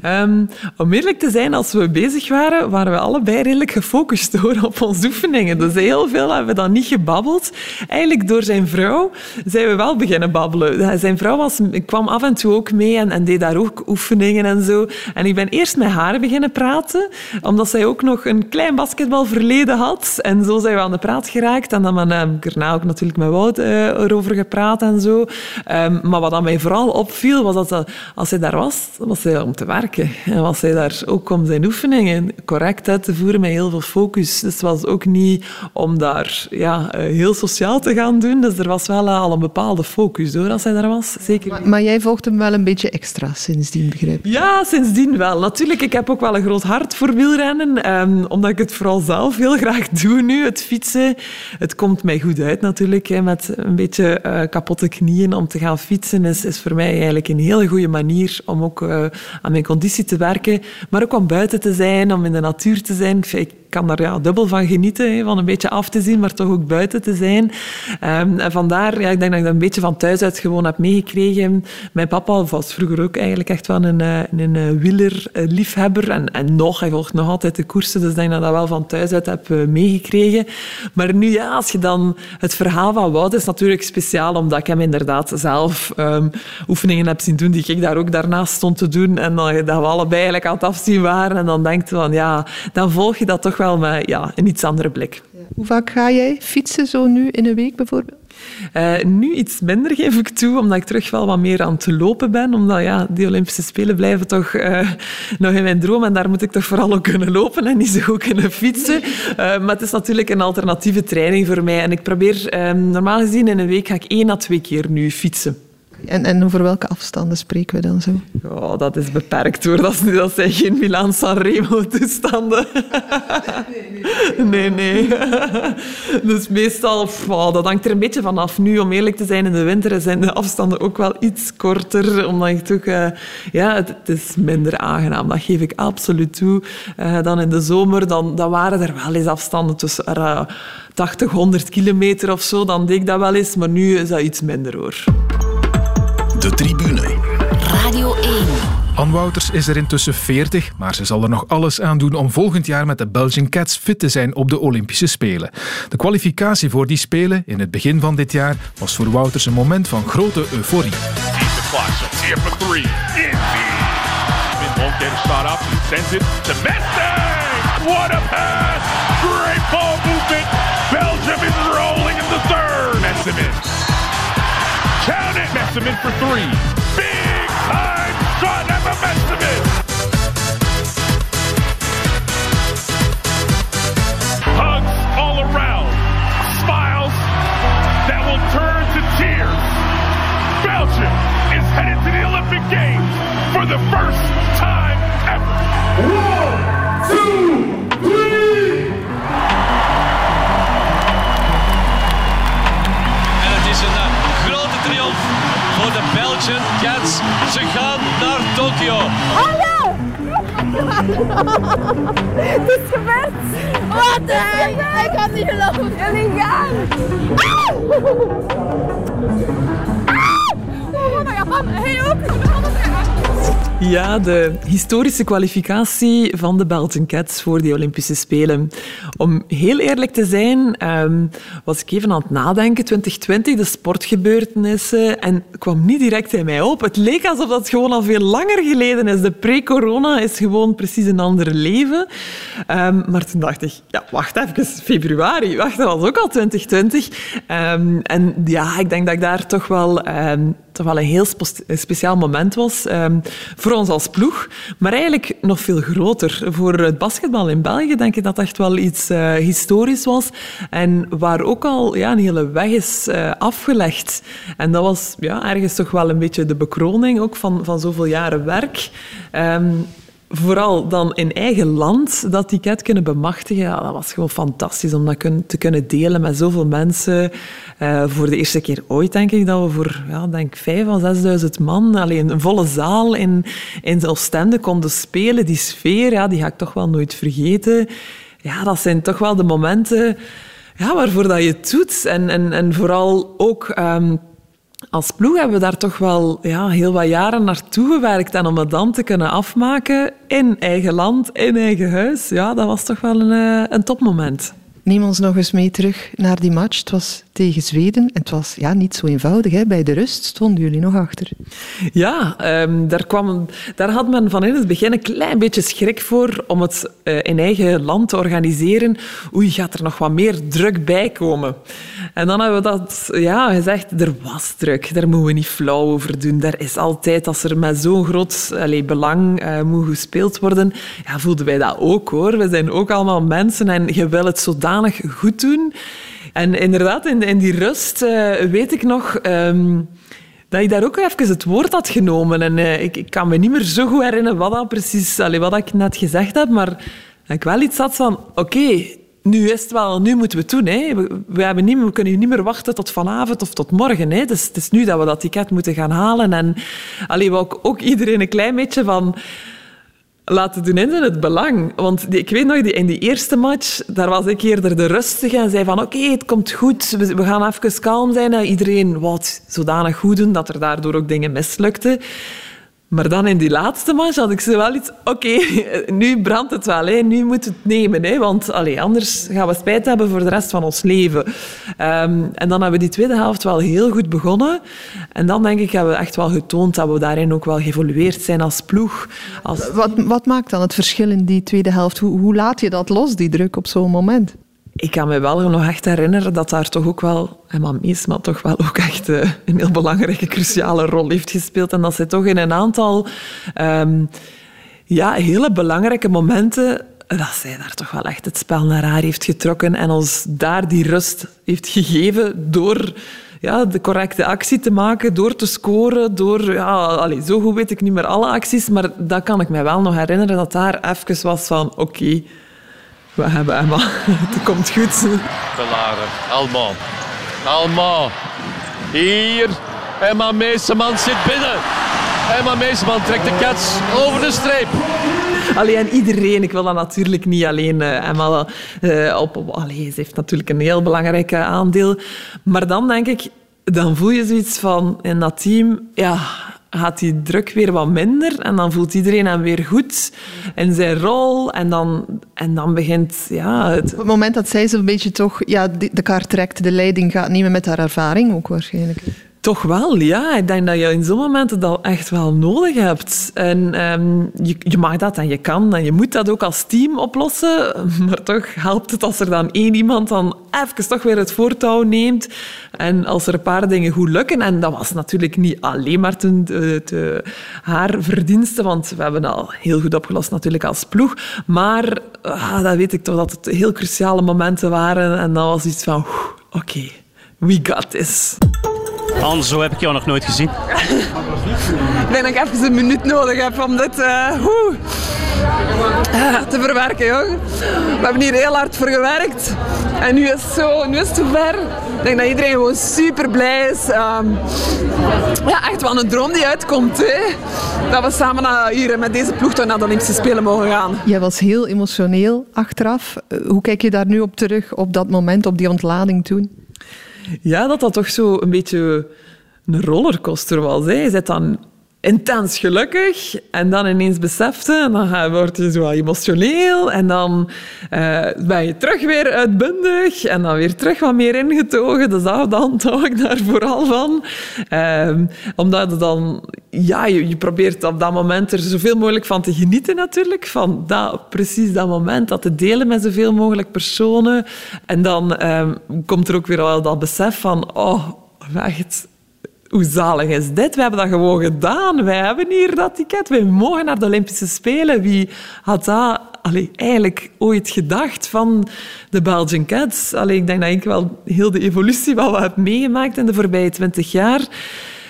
Um, om eerlijk te zijn, als we bezig waren, waren we allebei redelijk gefocust hoor, op onze oefeningen. Dus heel veel hebben we dan niet gebabbeld. Eigenlijk door zijn vrouw zijn we wel beginnen babbelen. Zijn vrouw was, kwam af en toe ook mee en, en deed daar ook oefeningen en zo. En ik ben eerst met haar beginnen praten, omdat zij ook nog een klein basketbalverleden had. En zo zijn we aan de praat geraakt. En dan heb ik daarna ook natuurlijk met Wout uh, erover gepraat en zo. Um, maar wat aan mij vooral opviel, was dat als hij daar was, was hij om te werken. En was hij daar ook om zijn oefeningen correct uit te voeren met heel veel focus. Dus het was ook niet om daar ja, eh, heel sociaal te gaan doen. Dus er was wel al een bepaalde focus door als hij daar was. Zeker. Maar, maar jij volgt hem wel een beetje extra sindsdien, begrijp ik? Ja, sindsdien wel. Natuurlijk, ik heb ook wel een groot hart voor wielrennen. Um, omdat ik het vooral zelf heel graag <laughs> doe nu, het fietsen. Het komt mij goed uit natuurlijk, hè, met een beetje uh, kapotte knieën om te gaan fietsen. Is, is voor mij eigenlijk een hele goede manier om ook uh, aan mijn conditie te werken, maar ook om buiten te zijn, om in de natuur te zijn. Kan daar ja, dubbel van genieten, van een beetje af te zien, maar toch ook buiten te zijn. Um, en vandaar, ja, ik denk dat ik dat een beetje van thuis uit gewoon heb meegekregen. Mijn papa was vroeger ook eigenlijk echt wel een, een, een wielerliefhebber en, en nog, hij volgt nog altijd de koersen, dus ik denk dat ik dat wel van thuis uit heb meegekregen. Maar nu, ja, als je dan het verhaal van Wout is natuurlijk speciaal, omdat ik hem inderdaad zelf um, oefeningen heb zien doen die ik daar ook daarnaast stond te doen en dan, dat we allebei eigenlijk aan het afzien waren en dan denk je van, ja, dan volg je dat toch wel wel met ja, een iets andere blik. Hoe vaak ga jij fietsen zo nu in een week bijvoorbeeld? Uh, nu iets minder geef ik toe, omdat ik terug wel wat meer aan het lopen ben. Omdat ja, die Olympische Spelen blijven toch uh, nog in mijn droom. En daar moet ik toch vooral ook kunnen lopen en niet zo goed kunnen fietsen. Uh, <laughs> maar het is natuurlijk een alternatieve training voor mij. En ik probeer, ehm, normaal gezien in een week ga ik één à twee keer nu fietsen. En, en over welke afstanden spreken we dan zo? Oh, dat is beperkt hoor. Dat, dat zijn geen Milaan-San Remo-toestanden. Nee, nee. Dus meestal, oh, dat hangt er een beetje vanaf. Nu, om eerlijk te zijn, in de winter zijn de afstanden ook wel iets korter. Omdat ik toch, uh, ja, het, het, is minder aangenaam. Dat geef ik absoluut toe. Uh, dan in de zomer, dan, dan waren er wel eens afstanden tussen uh, 80, 100 kilometer of zo. Dan deed ik dat wel eens, maar nu is dat iets minder hoor. De tribune. Radio 1. Anne Wouters is er intussen 40, maar ze zal er nog alles aan doen om volgend jaar met de Belgian Cats fit te zijn op de Olympische Spelen. De kwalificatie voor die Spelen in het begin van dit jaar was voor Wouters een moment van grote euforie. What a pass! Great ball movement! Belgium is rolling in the third! Messerman for three. Big time shot the Messerman. Hugs all around. Smiles that will turn to tears. Belgium is headed to the Olympic Games for the first Belgian Cats. Ze gaan naar Tokio. Hallo! Het is gebeurd! Wat hè? Ik kan niet geloven. Jullie gaan! Auw! Oh my god, hij ook! Ja, de historische kwalificatie van de Belgian Cats voor de Olympische Spelen. Om heel eerlijk te zijn, um, was ik even aan het nadenken, 2020, de sportgebeurtenissen, en kwam niet direct in mij op. Het leek alsof dat gewoon al veel langer geleden is. De pre-corona is gewoon precies een ander leven. Um, maar toen dacht ik, ja, wacht even, februari, wacht, dat was ook al 2020. Um, en ja, ik denk dat ik daar toch wel toch wel een heel speciaal moment was. Voor ons als ploeg, maar eigenlijk nog veel groter. Voor het basketbal in België denk ik dat echt wel iets uh, historisch was. En waar ook al ja, een hele weg is uh, afgelegd. En dat was ja, ergens toch wel een beetje de bekroning ook van, van zoveel jaren werk. Um, vooral dan in eigen land dat ticket kunnen bemachtigen, dat was gewoon fantastisch om dat te kunnen delen met zoveel mensen. Eh, voor de eerste keer ooit denk ik dat we voor ja, denk vijf of zesduizend man, alleen een volle zaal in, in Oostende konden spelen. Die sfeer, ja, die ga ik toch wel nooit vergeten. Ja, dat zijn toch wel de momenten ja, waarvoor dat je het doet. En, en, en vooral ook... ehm, als ploeg hebben we daar toch wel ja, heel wat jaren naartoe gewerkt. En om het dan te kunnen afmaken in eigen land, in eigen huis, ja, dat was toch wel een, eh, een topmoment. Neem ons nog eens mee terug naar die match. Het was tegen Zweden en het was ja, niet zo eenvoudig. Hè. Bij de rust stonden jullie nog achter. Ja, ehm, daar, kwam, daar had men van in het begin een klein beetje schrik voor om het eh, in eigen land te organiseren. Oei, gaat er nog wat meer druk bij komen? En dan hebben we dat ja, gezegd, er was druk. Daar moeten we niet flauw over doen. Er is altijd, als er met zo'n groot belang eh, moet gespeeld worden, ja, voelden wij dat ook hoor. We zijn ook allemaal mensen en je wil het zodanig goed doen. En inderdaad, in, in die rust eh, weet ik nog... ehm, dat ik daar ook even het woord had genomen. En eh, ik, kan me niet meer zo goed herinneren wat dat precies, allee, wat ik net gezegd heb, maar ik wel iets had van, oké, nu is het wel, nu moeten we het doen. Hè. We, hebben niet, we kunnen niet meer wachten tot vanavond of tot morgen. Hè. Dus het is nu dat we dat ticket moeten gaan halen. En allee, we ook, ook iedereen een klein beetje van laten doen in het belang. Want ik weet nog, die, in die eerste match, daar was ik eerder de rustige en zei van oké, het komt goed, we, gaan even kalm zijn. En iedereen het zodanig goed doen dat er daardoor ook dingen mislukten. Maar dan in die laatste match had ik zo wel iets... Oké, <laughs> nu brandt het wel. Hè. Nu moet het nemen. Hè. Want anders gaan we spijt hebben voor de rest van ons leven. Ehm, en dan hebben we die tweede helft wel heel goed begonnen. En dan denk ik hebben we echt wel getoond dat we daarin ook wel geëvolueerd zijn als ploeg. Als... Wat, wat maakt dan het verschil in die tweede helft? Hoe, hoe laat je dat los, die druk op zo'n moment? Ik kan me wel nog echt herinneren dat daar toch ook wel, en maar toch wel ook echt eh, een heel belangrijke, cruciale rol heeft gespeeld. En dat zij toch in een aantal ehm, ja, hele belangrijke momenten, dat zij daar toch wel echt het spel naar haar heeft getrokken en ons daar die rust heeft gegeven door ja, de correcte actie te maken, door te scoren, door... Ja, zo goed weet ik niet meer alle acties, maar dat kan ik mij wel nog herinneren, dat daar even was van, oké, we hebben Emma. <laughs> Het komt goed. Belaren, Alman. Alman. Hier. Emma Meeseman zit binnen. Emma Meeseman trekt de cats over de streep. Alleen iedereen, ik wil dat natuurlijk niet alleen uh, Emma uh, op. allee, ze heeft natuurlijk een heel belangrijk uh, aandeel. Maar dan denk ik, dan voel je zoiets van in dat team, ja, gaat die druk weer wat minder en dan voelt iedereen hem weer goed in zijn rol en dan, en dan begint ja, het... Op het moment dat zij zo'n beetje toch ja, de, kaart trekt, de leiding gaat nemen met haar ervaring ook waarschijnlijk. Toch wel, ja. Ik denk dat je in zo'n momenten dat echt wel nodig hebt. En um, je, mag dat en je kan en je moet dat ook als team oplossen. <laughs> Maar toch helpt het als er dan één iemand dan even toch weer het voortouw neemt. En als er een paar dingen goed lukken. En dat was natuurlijk niet alleen maar te, haar verdienste, want we hebben al heel goed opgelost natuurlijk als ploeg. Maar ah, dat weet ik toch dat het heel cruciale momenten waren. En dat was iets van, oké, we got this. Hans, zo heb ik jou nog nooit gezien. ik denk dat ik even een minuut nodig heb om dit uh, uh, te verwerken, jong. We hebben hier heel hard voor gewerkt. En nu is het, zo, nu is het zover. Ik denk dat iedereen gewoon super blij is. Um, ja, echt wel een droom die uitkomt. Hè? Dat we samen naar, hier met deze ploeg naar de Olympische Spelen mogen gaan. Jij was heel emotioneel achteraf. Hoe kijk je daar nu op terug, op dat moment, op die ontlading toen? Ja, dat dat toch zo een beetje een rollercoaster was. Hè. Je zit dan intens gelukkig en dan ineens besefte en dan word je zo emotioneel en dan uh, ben je terug weer uitbundig en dan weer terug wat meer ingetogen. Dus dat, dan hou ik daar vooral van. Um, omdat dan... Ja, je, probeert op dat moment er zoveel mogelijk van te genieten natuurlijk. Van dat, precies dat moment, dat te delen met zoveel mogelijk personen. En dan um, komt er ook weer al dat besef van... Oh, echt hoe zalig is dit? We hebben dat gewoon gedaan. Wij hebben hier dat ticket. Wij mogen naar de Olympische Spelen. Wie had dat eigenlijk ooit gedacht van de Belgian Cats? Allee, ik denk dat ik wel heel de evolutie wat we hebben meegemaakt in de voorbije twintig jaar.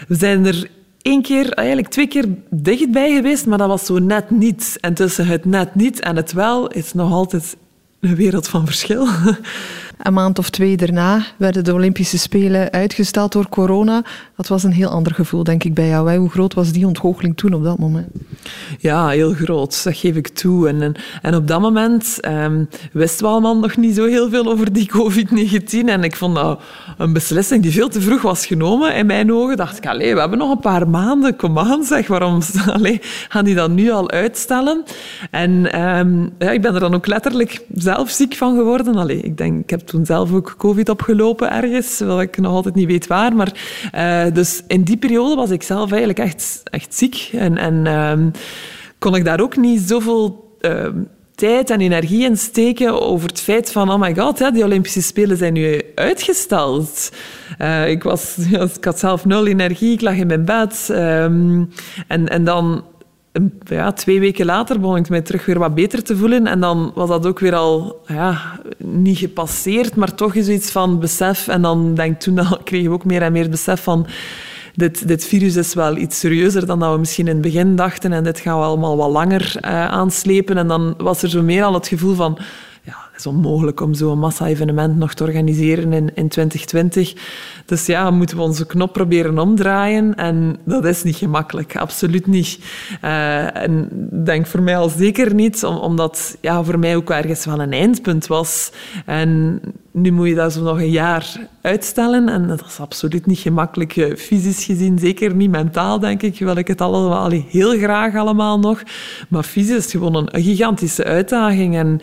We zijn er één keer, eigenlijk twee keer dichtbij geweest, maar dat was zo net niet. En tussen het net niet en het wel is nog altijd een wereld van verschil. <laughs> Een maand of twee daarna werden de Olympische Spelen uitgesteld door corona. Dat was een heel ander gevoel, denk ik, bij jou. Hoe groot was die ontgoocheling toen op dat moment? Ja, heel groot, dat geef ik toe. En, en, op dat moment um, we allemaal nog niet zo heel veel over die COVID-19. En ik vond dat een beslissing die veel te vroeg was genomen in mijn ogen. Dacht ik, allee, we hebben nog een paar maanden, kom aan zeg, waarom <laughs> gaan die dat nu al uitstellen? En um, ja, ik ben er dan ook letterlijk zelf ziek van geworden. Allee, ik denk, ik heb toen zelf ook COVID opgelopen ergens, wat ik nog altijd niet weet waar. Maar, uh, dus in die periode was ik zelf eigenlijk echt, echt ziek. En, en um, kon ik daar ook niet zoveel uh, tijd en energie in steken over het feit van, oh my god, hè, die Olympische Spelen zijn nu uitgesteld. Uh, ik, was, ik had zelf nul energie, ik lag in mijn bed. Um, en, en dan twee weken later begon ik mij terug weer wat beter te voelen. En dan was dat ook weer al ja, niet gepasseerd, maar toch is iets van besef. En dan denk ik, toen <laughs> dan kregen we ook meer en meer besef van... Dit, dit virus is wel iets serieuzer dan dat we misschien in het begin dachten. En dit gaan we allemaal wat langer uh, aanslepen. En dan was er zo meer al het gevoel van is onmogelijk om zo'n massa-evenement nog te organiseren in, in 2020. Dus ja, moeten we onze knop proberen omdraaien. En dat is niet gemakkelijk, absoluut niet. Uh, en denk voor mij al zeker niet, omdat ja, voor mij ook ergens wel een eindpunt was. En nu moet je dat zo nog een jaar uitstellen. En dat is absoluut niet gemakkelijk, fysisch gezien. Zeker niet mentaal, denk ik. Wil ik het allemaal heel graag allemaal nog. Maar fysisch is gewoon een, gigantische uitdaging. En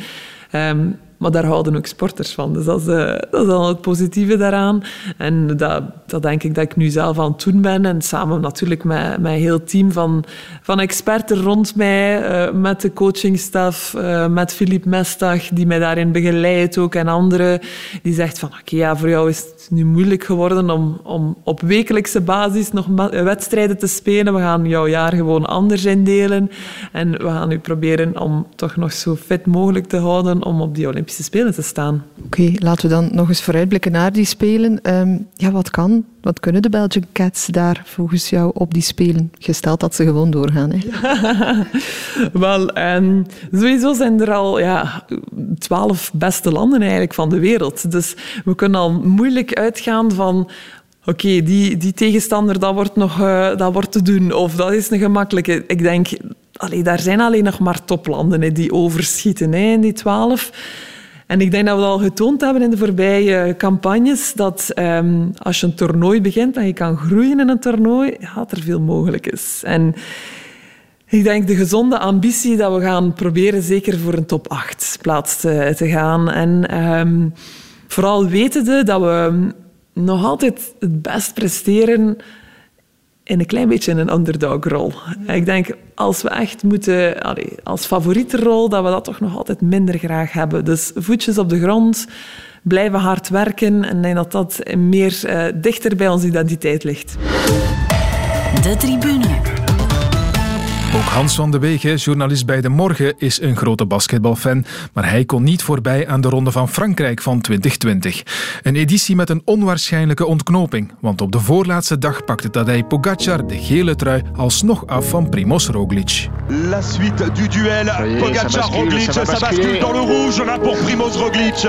Um, maar daar houden ook sporters van. Dus dat is, uh, is dan het positieve daaraan. En dat, dat denk ik dat ik nu zelf aan het doen ben. En samen natuurlijk met mijn heel team van, van experten rond mij, uh, met de coachingstaf, uh, met Philippe Mestag, die mij daarin begeleidt ook, en anderen. Die zegt van, oké, ja, voor jou is het nu moeilijk geworden om, om op wekelijkse basis nog wedstrijden te spelen. We gaan jouw jaar gewoon anders indelen. En we gaan nu proberen om toch nog zo fit mogelijk te houden om op die Olympische Spelen te staan. Oké, okay, laten we dan nog eens vooruitblikken naar die Spelen. Um, ja, wat kan, wat kunnen de Belgian Cats daar volgens jou op die Spelen? Gesteld dat ze gewoon doorgaan. Hè? <laughs> Wel, um, sowieso zijn er al ja, twaalf beste landen eigenlijk van de wereld. Dus we kunnen al moeilijk uitgaan van oké, okay, die, die tegenstander, dat wordt, nog, uh, dat wordt te doen. Of dat is een gemakkelijke. Ik denk, allee, daar zijn alleen nog maar toplanden hè, die overschieten hè, in die twaalf. En ik denk dat we al getoond hebben in de voorbije campagnes dat um, als je een toernooi begint en je kan groeien in een toernooi, er veel mogelijk is. En ik denk de gezonde ambitie dat we gaan proberen zeker voor een top 8 plaats te, te gaan. En um, vooral wetende dat we nog altijd het best presteren in een klein beetje een underdog-rol. Ik denk, als we echt moeten, als favoriete rol, dat we dat toch nog altijd minder graag hebben. Dus voetjes op de grond, blijven hard werken en ik denk dat dat meer uh, dichter bij onze identiteit ligt. De tribune. Ook Hans van de Wegen, journalist bij De Morgen, is een grote basketbalfan, maar hij kon niet voorbij aan de Ronde van Frankrijk van 2020. Een editie met een onwaarschijnlijke ontknoping, want op de voorlaatste dag pakte Tadej Pogacar de gele trui alsnog af van Primoz Roglic. La suite du duel Pogacar-Roglic, ça, bascule dans le rouge là pour Primoz Roglic.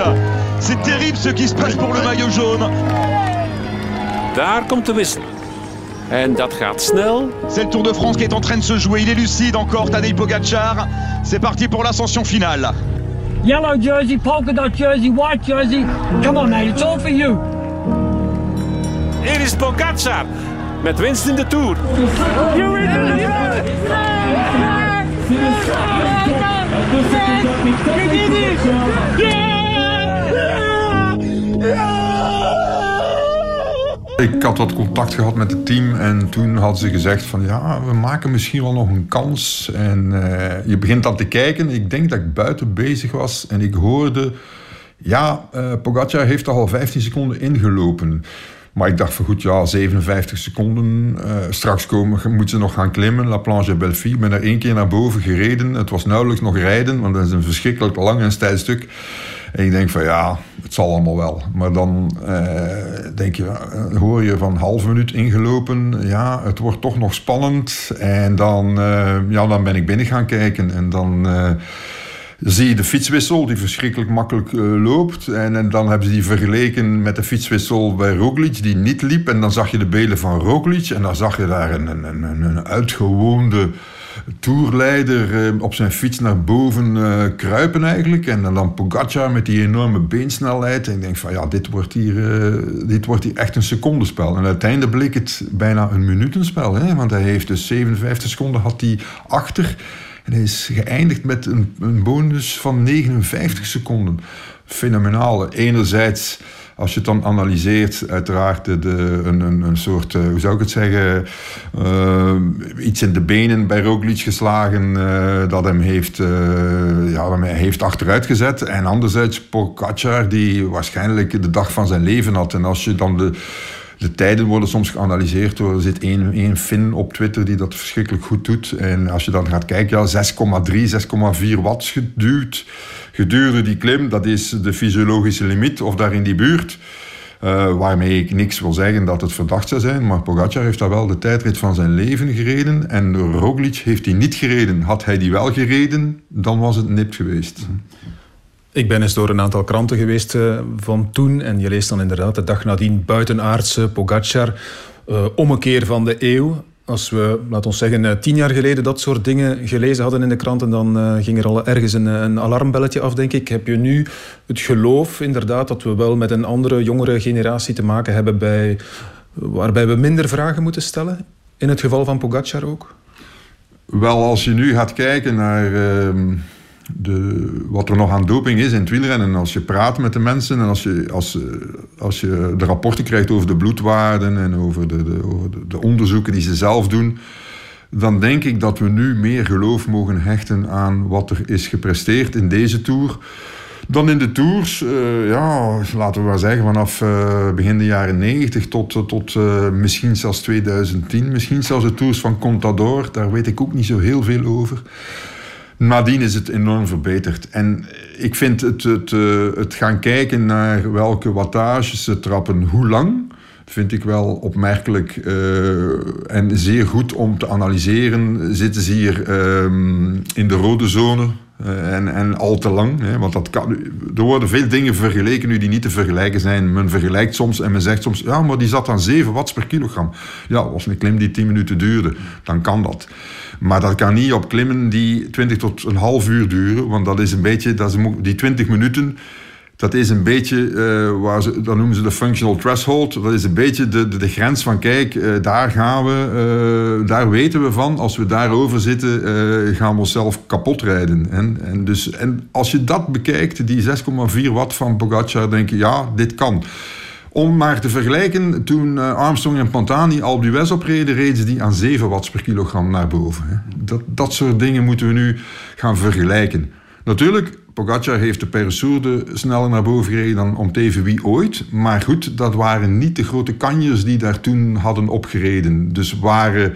C'est terrible ce qui se passe pour le maillot jaune. Daar komt de wissel. En dat gaat snel. C'est le Tour de France qui est en train de se jouer. Il est lucide encore, Tadej Pogacar. C'est parti pour l'ascension finale. Yellow jersey, polka dot jersey, white jersey. Come on mate, it's all for you. Hier is Pogacar met winst in de Tour. You in the Ik had wat contact gehad met het team en toen hadden ze gezegd van ja, we maken misschien wel nog een kans. En uh, je begint dan te kijken. Ik denk dat ik buiten bezig was en ik hoorde, ja, uh, Pogacar heeft al 15 seconden ingelopen. Maar ik dacht van goed, ja, 57 seconden. Uh, straks komen, moeten ze nog gaan klimmen. La Planche Belleville. Ik ben er één keer naar boven gereden. Het was nauwelijks nog rijden, want dat is een verschrikkelijk lang en stijl stuk. En ik denk van ja, het zal allemaal wel. Maar dan eh, denk je, eh, hoor je van half minuut ingelopen, ja, het wordt toch nog spannend. En dan, eh, ja, dan ben ik binnen gaan kijken en dan zie je de fietswissel die verschrikkelijk makkelijk loopt. En, dan hebben ze die vergeleken met de fietswissel bij Roglic die niet liep. En dan zag je de beelden van Roglic en dan zag je daar een, een, een, een uitgewoonde toerleider eh, op zijn fiets naar boven eh, kruipen eigenlijk. En dan Pogacar met die enorme beensnelheid. En ik denk van ja, dit wordt hier, eh, dit wordt hier echt een secondenspel. En uiteindelijk bleek het bijna een minutenspel. Hè? Want hij heeft dus 57 seconden had hij achter. En hij is geëindigd met een, een bonus van 59 seconden. Fenomenaal. Enerzijds als je het dan analyseert, uiteraard de, een, een, een soort, uh, hoe zou ik het zeggen, uh, iets in de benen bij Roglic geslagen uh, dat hem heeft, ja, hem heeft achteruit gezet. En anderzijds Pogacar die waarschijnlijk de dag van zijn leven had. En als je dan de de tijden worden soms geanalyseerd door, er zit één, één Fin op Twitter die dat verschrikkelijk goed doet. En als je dan gaat kijken, ja, 6,3, 6,4 watt geduwd gedurende die klim. Dat is de fysiologische limiet, of daar in die buurt. Uh, waarmee ik niks wil zeggen dat het verdacht zou zijn. Maar Pogacar heeft daar wel de tijdrit van zijn leven gereden. En Roglic heeft die niet gereden. Had hij die wel gereden, dan was het nipt geweest. Ik ben eens door een aantal kranten geweest uh, van toen. En je leest dan inderdaad de dag nadien buitenaardse Pogacar. Uh, ommekeer van de eeuw. Als we, laten we zeggen, tien jaar geleden dat soort dingen gelezen hadden in de kranten, dan uh, ging er al ergens een, een, alarmbelletje af, denk ik. Heb je nu het geloof, inderdaad, dat we wel met een andere, jongere generatie te maken hebben bij, waarbij we minder vragen moeten stellen? In het geval van Pogacar ook? Wel, als je nu gaat kijken naar uh, de, wat er nog aan doping is in het wielrennen. Als je praat met de mensen en als je, als, als je de rapporten krijgt over de bloedwaarden en over de, de, de onderzoeken die ze zelf doen, dan denk ik dat we nu meer geloof mogen hechten aan wat er is gepresteerd in deze tour. Dan in de tours, uh, ja, laten we maar zeggen, vanaf uh, begin de jaren 90 tot, tot misschien zelfs 2010, misschien zelfs de tours van Contador, daar weet ik ook niet zo heel veel over. Nadien is het enorm verbeterd. En ik vind het, het, het gaan kijken naar welke wattages ze trappen, hoe lang, vind ik wel opmerkelijk uh, en zeer goed om te analyseren. Zitten ze hier uh, in de rode zone en, en al te lang? Hè? Want dat kan, er worden veel dingen vergeleken nu die niet te vergelijken zijn. Men vergelijkt soms en men zegt soms, ja, maar die zat aan 7 watts per kilogram. Ja, als een klim die 10 minuten duurde, dan kan dat. Maar dat kan niet op klimmen die 20 tot een half uur duren, want dat is een beetje, dat is, die 20 minuten dat is een beetje, uh, waar ze, dat noemen ze de functional threshold. Dat is een beetje de, de, grens van, kijk, uh, daar gaan we, uh, daar weten we van. Als we daarover zitten, gaan we onszelf kapot rijden. En, en, dus, en als je dat bekijkt, die 6,4 watt van Pogacar, denk je, ja, dit kan. Om maar te vergelijken, toen Armstrong en Pantani al d'Huez opreden, reden die aan 7 watts per kilogram naar boven. Dat, dat soort dingen moeten we nu gaan vergelijken. Natuurlijk, Pogacar heeft de Peresurde sneller naar boven gereden dan om teven wie ooit. Maar goed, dat waren niet de grote kanjers die daar toen hadden opgereden. Dus waren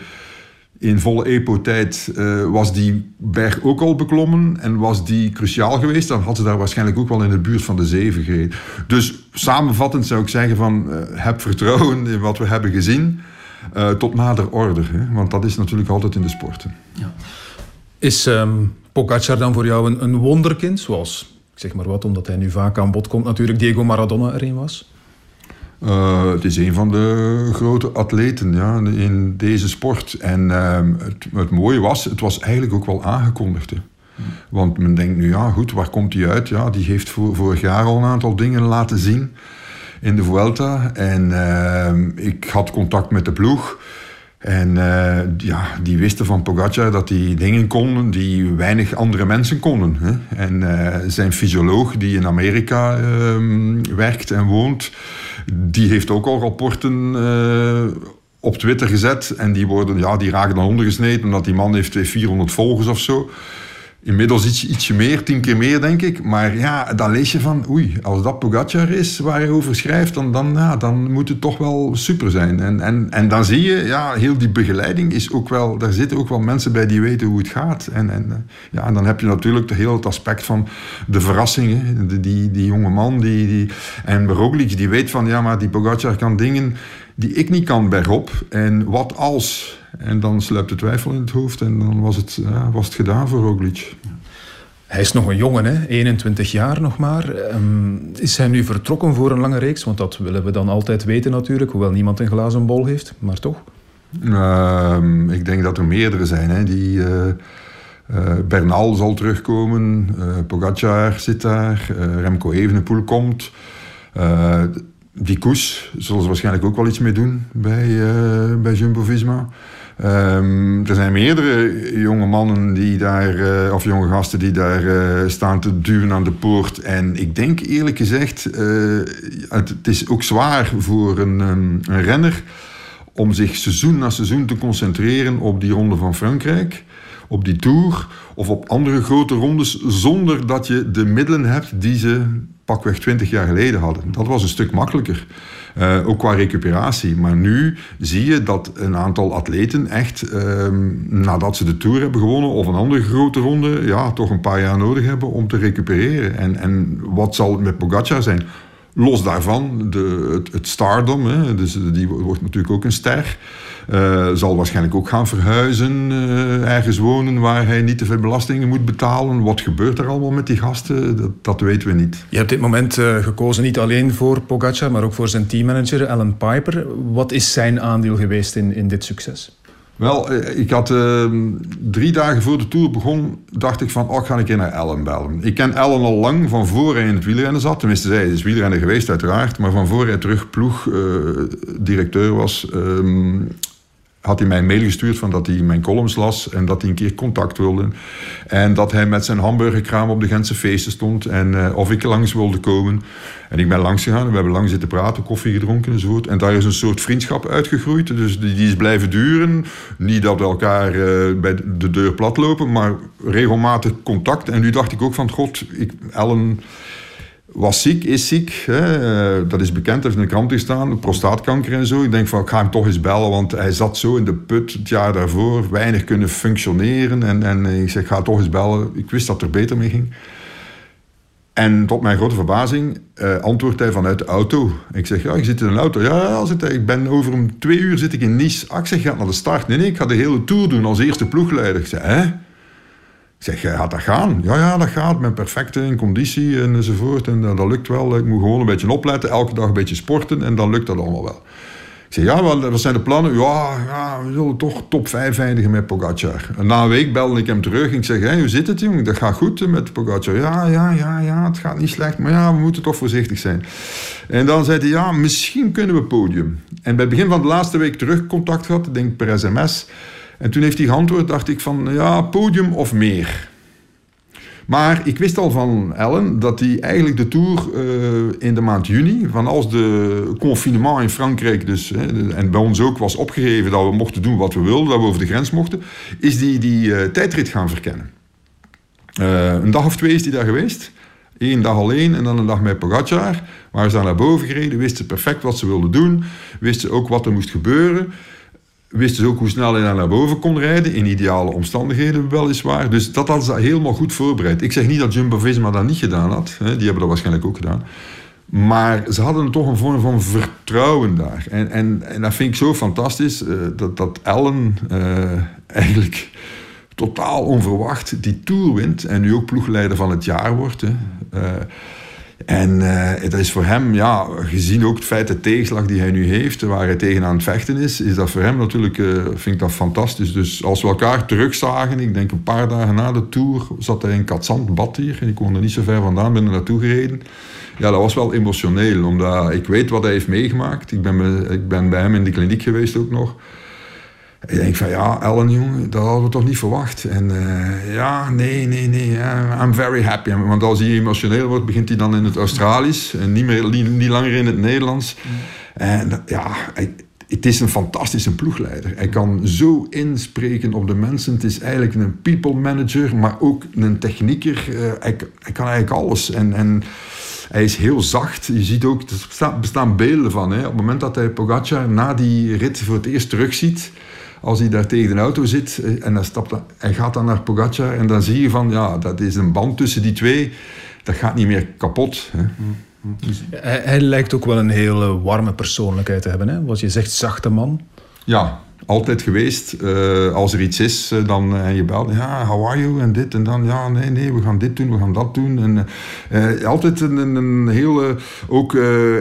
in volle EPO-tijd uh, was die berg ook al beklommen en was die cruciaal geweest, dan had ze daar waarschijnlijk ook wel in de buurt van de zeven gereden. Dus samenvattend zou ik zeggen van uh, heb vertrouwen in wat we hebben gezien uh, tot nader orde. Hè? Want dat is natuurlijk altijd in de sporten. Ja. Is um, Pogacar dan voor jou een, wonderkind, zoals, ik zeg maar wat, omdat hij nu vaak aan bod komt, natuurlijk Diego Maradona erin was? Uh, het is een van de grote atleten ja, in deze sport. En uh, het, mooie was, het was eigenlijk ook wel aangekondigd. Hè. Want men denkt nu, ja goed, waar komt hij uit? Ja, die heeft vorig jaar al een aantal dingen laten zien in de Vuelta. En uh, ik had contact met de ploeg. En uh, ja, die wisten van Pogacar dat hij dingen kon die weinig andere mensen konden. Hè. En uh, zijn fysioloog die in Amerika uh, werkt en woont, die heeft ook al rapporten op Twitter gezet. En die, worden, ja, die raken dan ondergesneden omdat die man heeft 400 volgers of zo. Inmiddels iets, ietsje meer, tien keer meer, denk ik. Maar ja, dan lees je van, oei, als dat Pogacar is waar hij over schrijft, dan, dan, dan moet het toch wel super zijn. En, en, en dan zie je, ja, heel die begeleiding is ook wel, daar zitten ook wel mensen bij die weten hoe het gaat. En, en, ja, en dan heb je natuurlijk heel het aspect van de verrassingen. Die, die, die jonge man, die, die, en Roglic, die weet van, ja, maar die Pogacar kan dingen die ik niet kan bergop. En wat als? En dan sluipt de twijfel in het hoofd en dan was het, ja, was het gedaan voor Roglic. Hij is nog een jongen, hè? 21 jaar nog maar. Ehm, is hij nu vertrokken voor een lange reeks? Want dat willen we dan altijd weten natuurlijk, hoewel niemand een glazen bol heeft, maar toch? Ehm, ik denk dat er meerdere zijn. Hè? Die, uh, Bernal zal terugkomen, uh, Pogacar zit daar, Remco Evenepoel komt. Die Koes zullen ze waarschijnlijk ook wel iets mee doen bij, bij Jumbo-Visma. Um, er zijn meerdere jonge mannen die daar, uh, of jonge gasten die daar uh, staan te duwen aan de poort. En ik denk eerlijk gezegd, het, het, is ook zwaar voor een, um, een renner om zich seizoen na seizoen te concentreren op die ronde van Frankrijk, op die Tour of op andere grote rondes, zonder dat je de middelen hebt die ze pakweg 20 jaar geleden hadden. Dat was een stuk makkelijker. Uh, ook qua recuperatie. Maar nu zie je dat een aantal atleten echt, uh, nadat ze de Tour hebben gewonnen of een andere grote ronde, ja, toch een paar jaar nodig hebben om te recupereren. En, en wat zal het met Pogacar zijn? Los daarvan, de, het, stardom, hè, dus die wordt natuurlijk ook een ster. Uh, zal waarschijnlijk ook gaan verhuizen, uh, ergens wonen waar hij niet te veel belastingen moet betalen. Wat gebeurt er allemaal met die gasten? Dat, weten we niet. Je hebt dit moment uh, gekozen niet alleen voor Pogacar, maar ook voor zijn teammanager Alan Piper. Wat is zijn aandeel geweest in, in dit succes? Wel, ik had uh, drie dagen voor de Tour begon, dacht ik van, oh, ga ik een naar Ellen bellen. Ik ken Ellen al lang van hij in het wielrennen zat. Tenminste, hij is wielrenner geweest uiteraard, maar van voor hij terug ploegdirecteur was, uh, had hij mij mail gestuurd van dat hij mijn columns las en dat hij een keer contact wilde. En dat hij met zijn hamburgerkraam op de Gentse feesten stond en uh, of ik langs wilde komen. En ik ben langs gegaan we hebben lang zitten praten, koffie gedronken enzovoort. En daar is een soort vriendschap uitgegroeid. Dus die, die is blijven duren. Niet dat we elkaar uh, bij de deur platlopen, maar regelmatig contact. En nu dacht ik ook van, god, ik, Ellen was ziek, is ziek. Hè. Dat is bekend, heeft in de krant gestaan. Prostaatkanker en zo. Ik denk van, ik ga hem toch eens bellen, want hij zat zo in de put het jaar daarvoor. Weinig kunnen functioneren. En, en ik zeg, ga toch eens bellen. Ik wist dat er beter mee ging. En tot mijn grote verbazing uh, antwoordt hij vanuit de auto. Ik zeg, ja, je zit in een auto. Ja, ja zit ik ben over een twee uur zit ik in Nice. Ik zeg, ga naar de start. Nee, nee, ik ga de hele tour doen als eerste ploegleider. Ik zeg, hè? Zeg, gaat dat gaan? Ja, ja, dat gaat. Ik ben perfect in conditie enzovoort. En dat, dat lukt wel. Ik moet gewoon een beetje opletten. Elke dag een beetje sporten. En dan lukt dat allemaal wel. Ik zeg, ja, wat, wat zijn de plannen? Ja, ja, we zullen toch top 5 eindigen met Pogacar. Na een week belde ik hem terug. En ik zeg, hoe zit het, jongen? Dat gaat goed met Pogacar. Ja, ja, ja, ja, het gaat niet slecht. Maar ja, we moeten toch voorzichtig zijn. En dan zei hij, ja, misschien kunnen we podium. En bij het begin van de laatste week terug contact gehad. denk per sms. En toen heeft hij geantwoord, dacht ik van, ja, podium of meer. Maar ik wist al van Ellen dat hij eigenlijk de Tour uh, in de maand juni, van als de confinement in Frankrijk dus, hè, en bij ons ook was opgegeven dat we mochten doen wat we wilden, dat we over de grens mochten, is die die uh, tijdrit gaan verkennen. Uh, een dag of twee is hij daar geweest. Eén dag alleen en dan een dag met Pogacar. Waar ze daar naar boven gereden, wisten perfect wat ze wilden doen, wisten ook wat er moest gebeuren wisten ze ook hoe snel hij naar boven kon rijden. In ideale omstandigheden weliswaar. Dus dat hadden ze helemaal goed voorbereid. Ik zeg niet dat Jumbo-Visma dat niet gedaan had. Die hebben dat waarschijnlijk ook gedaan. Maar ze hadden toch een vorm van vertrouwen daar. En, en, en dat vind ik zo fantastisch. Uh, dat, dat Ellen uh, eigenlijk totaal onverwacht die Tour wint. En nu ook ploegleider van het jaar wordt. Hè. Uh, en uh, dat is voor hem, ja, gezien ook het feit de tegenslag die hij nu heeft, waar hij tegen aan het vechten is, is dat voor hem natuurlijk, uh, vind ik dat fantastisch. Dus als we elkaar terugzagen, ik denk een paar dagen na de Tour, zat hij in Katzand, bad hier, en ik woonde niet zo ver vandaan, ben er naartoe gereden. Ja, dat was wel emotioneel, omdat ik weet wat hij heeft meegemaakt. Ik ben, ik ben bij hem in de kliniek geweest ook nog. Ik denk van ja, Ellen, jongen, dat hadden we toch niet verwacht. En uh, ja, nee, nee, nee, I'm very happy. Want als hij emotioneel wordt, begint hij dan in het Australisch en niet, meer, niet, niet langer in het Nederlands. En ja, het is een fantastische ploegleider. Hij kan zo inspreken op de mensen. Het is eigenlijk een people manager, maar ook een technieker. Uh, hij, kan eigenlijk alles. En, en hij is heel zacht. Je ziet ook, er bestaan, bestaan beelden van. Hè. Op het moment dat hij Pogacar na die rit voor het eerst terugziet als hij daar tegen de auto zit eh, en hij, stapt, hij gaat dan naar Pogacar en dan zie je van, ja, dat is een band tussen die twee. Dat gaat niet meer kapot. Hè. Hij, hij, lijkt ook wel een hele warme persoonlijkheid te hebben. Hè? Wat je zegt, zachte man. Ja, altijd geweest. Uh, als er iets is, uh, dan en je belt, ja, how are you? En dit en dan, ja, nee, nee, we gaan dit doen, we gaan dat doen. En, altijd een, een hele, ook,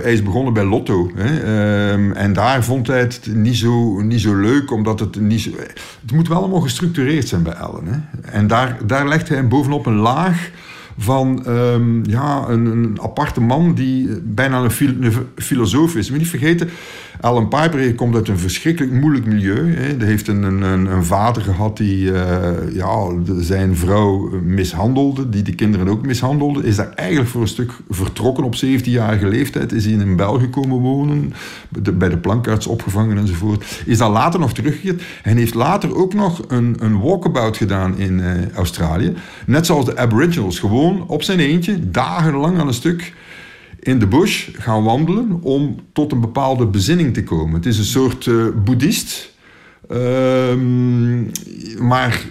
hij is begonnen bij Lotto. Hè? Ehm, en daar vond hij het niet zo, niet zo leuk, omdat het niet zo... Het moet wel allemaal gestructureerd zijn bij Ellen. Hè? En daar, daar legt hij bovenop een laag van um, ja, een, een, aparte man die bijna een, fil een filosoof is. Moet niet vergeten, Alan Piper komt uit een verschrikkelijk moeilijk milieu. Hè. Hij heeft een, een, een, vader gehad die uh, ja, zijn vrouw mishandelde, die de kinderen ook mishandelde. Is daar eigenlijk voor een stuk vertrokken op 17-jarige leeftijd. Is hij in België komen wonen, bij de plankaarts opgevangen enzovoort. Is dan later nog teruggekeerd. En heeft later ook nog een, een walkabout gedaan in Australië. Net zoals de Aboriginals, gewoon op zijn eentje, dagenlang aan een stuk in de bush gaan wandelen om tot een bepaalde bezinning te komen. Het is een soort uh, boeddhist. Uh, maar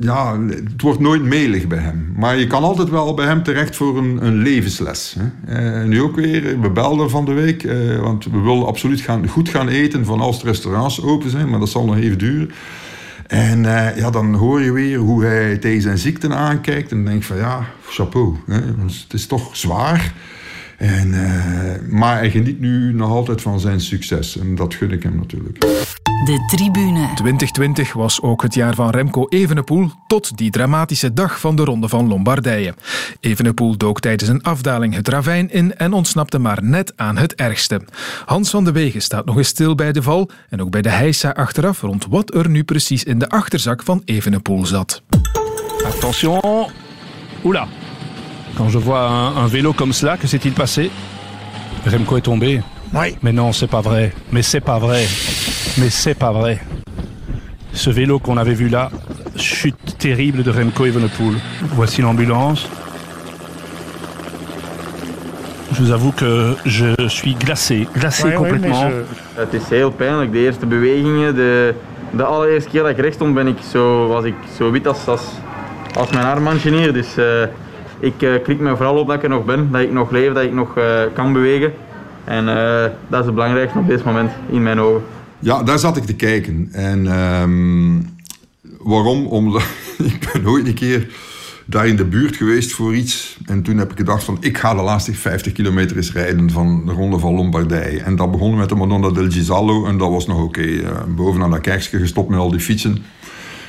ja, het wordt nooit melig bij hem. Maar je kan altijd wel bij hem terecht voor een, een levensles. Hè. Uh, nu ook weer, we belden van de week, uh, want we willen absoluut gaan, goed gaan eten van als de restaurants open zijn, maar dat zal nog even duren. En uh, ja, dan hoor je weer hoe hij tegen zijn ziekten aankijkt en dan denk je van ja, chapeau. Hè. Het is toch zwaar. En, uh, maar hij geniet nu nog altijd van zijn succes. En dat gun ik hem natuurlijk. De tribune. 2020 was ook het jaar van Remco Evenepoel tot die dramatische dag van de Ronde van Lombardije. Evenepoel dook tijdens een afdaling het ravijn in en ontsnapte maar net aan het ergste. Hans van de Wegen staat nog eens stil bij de val en ook bij de heisa achteraf rond wat er nu precies in de achterzak van Evenepoel zat. Attention. Oula, Quand je vois un, un vélo comme cela, que s'est-il passé Remco est tombé. Oui. Mais non, c'est pas vrai. Mais c'est pas vrai. Mais c'est pas vrai. Ce vélo qu'on avait vu là, chute terrible de Remco Evenepoel. Voici l'ambulance. Je vous avoue que je suis glacé, glacé complètement. je- Het is heel pijnlijk. De eerste bewegingen, de, de allereerste keer dat ik recht stond, ben ik zo, was ik zo wit als, als, als mijn armbandje hier. Dus eh, ik eh, klik me vooral op dat ik er nog ben, dat ik nog leef, dat ik nog eh, kan bewegen. En eh, dat is het belangrijkste op dit moment in mijn ogen. Ja, daar zat ik te kijken. En ehm, waarom? Omdat <laughs> ik ben ooit een keer daar in de buurt geweest voor iets. En toen heb ik gedacht van, ik ga de laatste 50 kilometer eens rijden van de Ronde van Lombardije. En dat begon met de Madonna del Gisallo en dat was nog oké. Bovenaan dat kerkje gestopt met al die fietsen.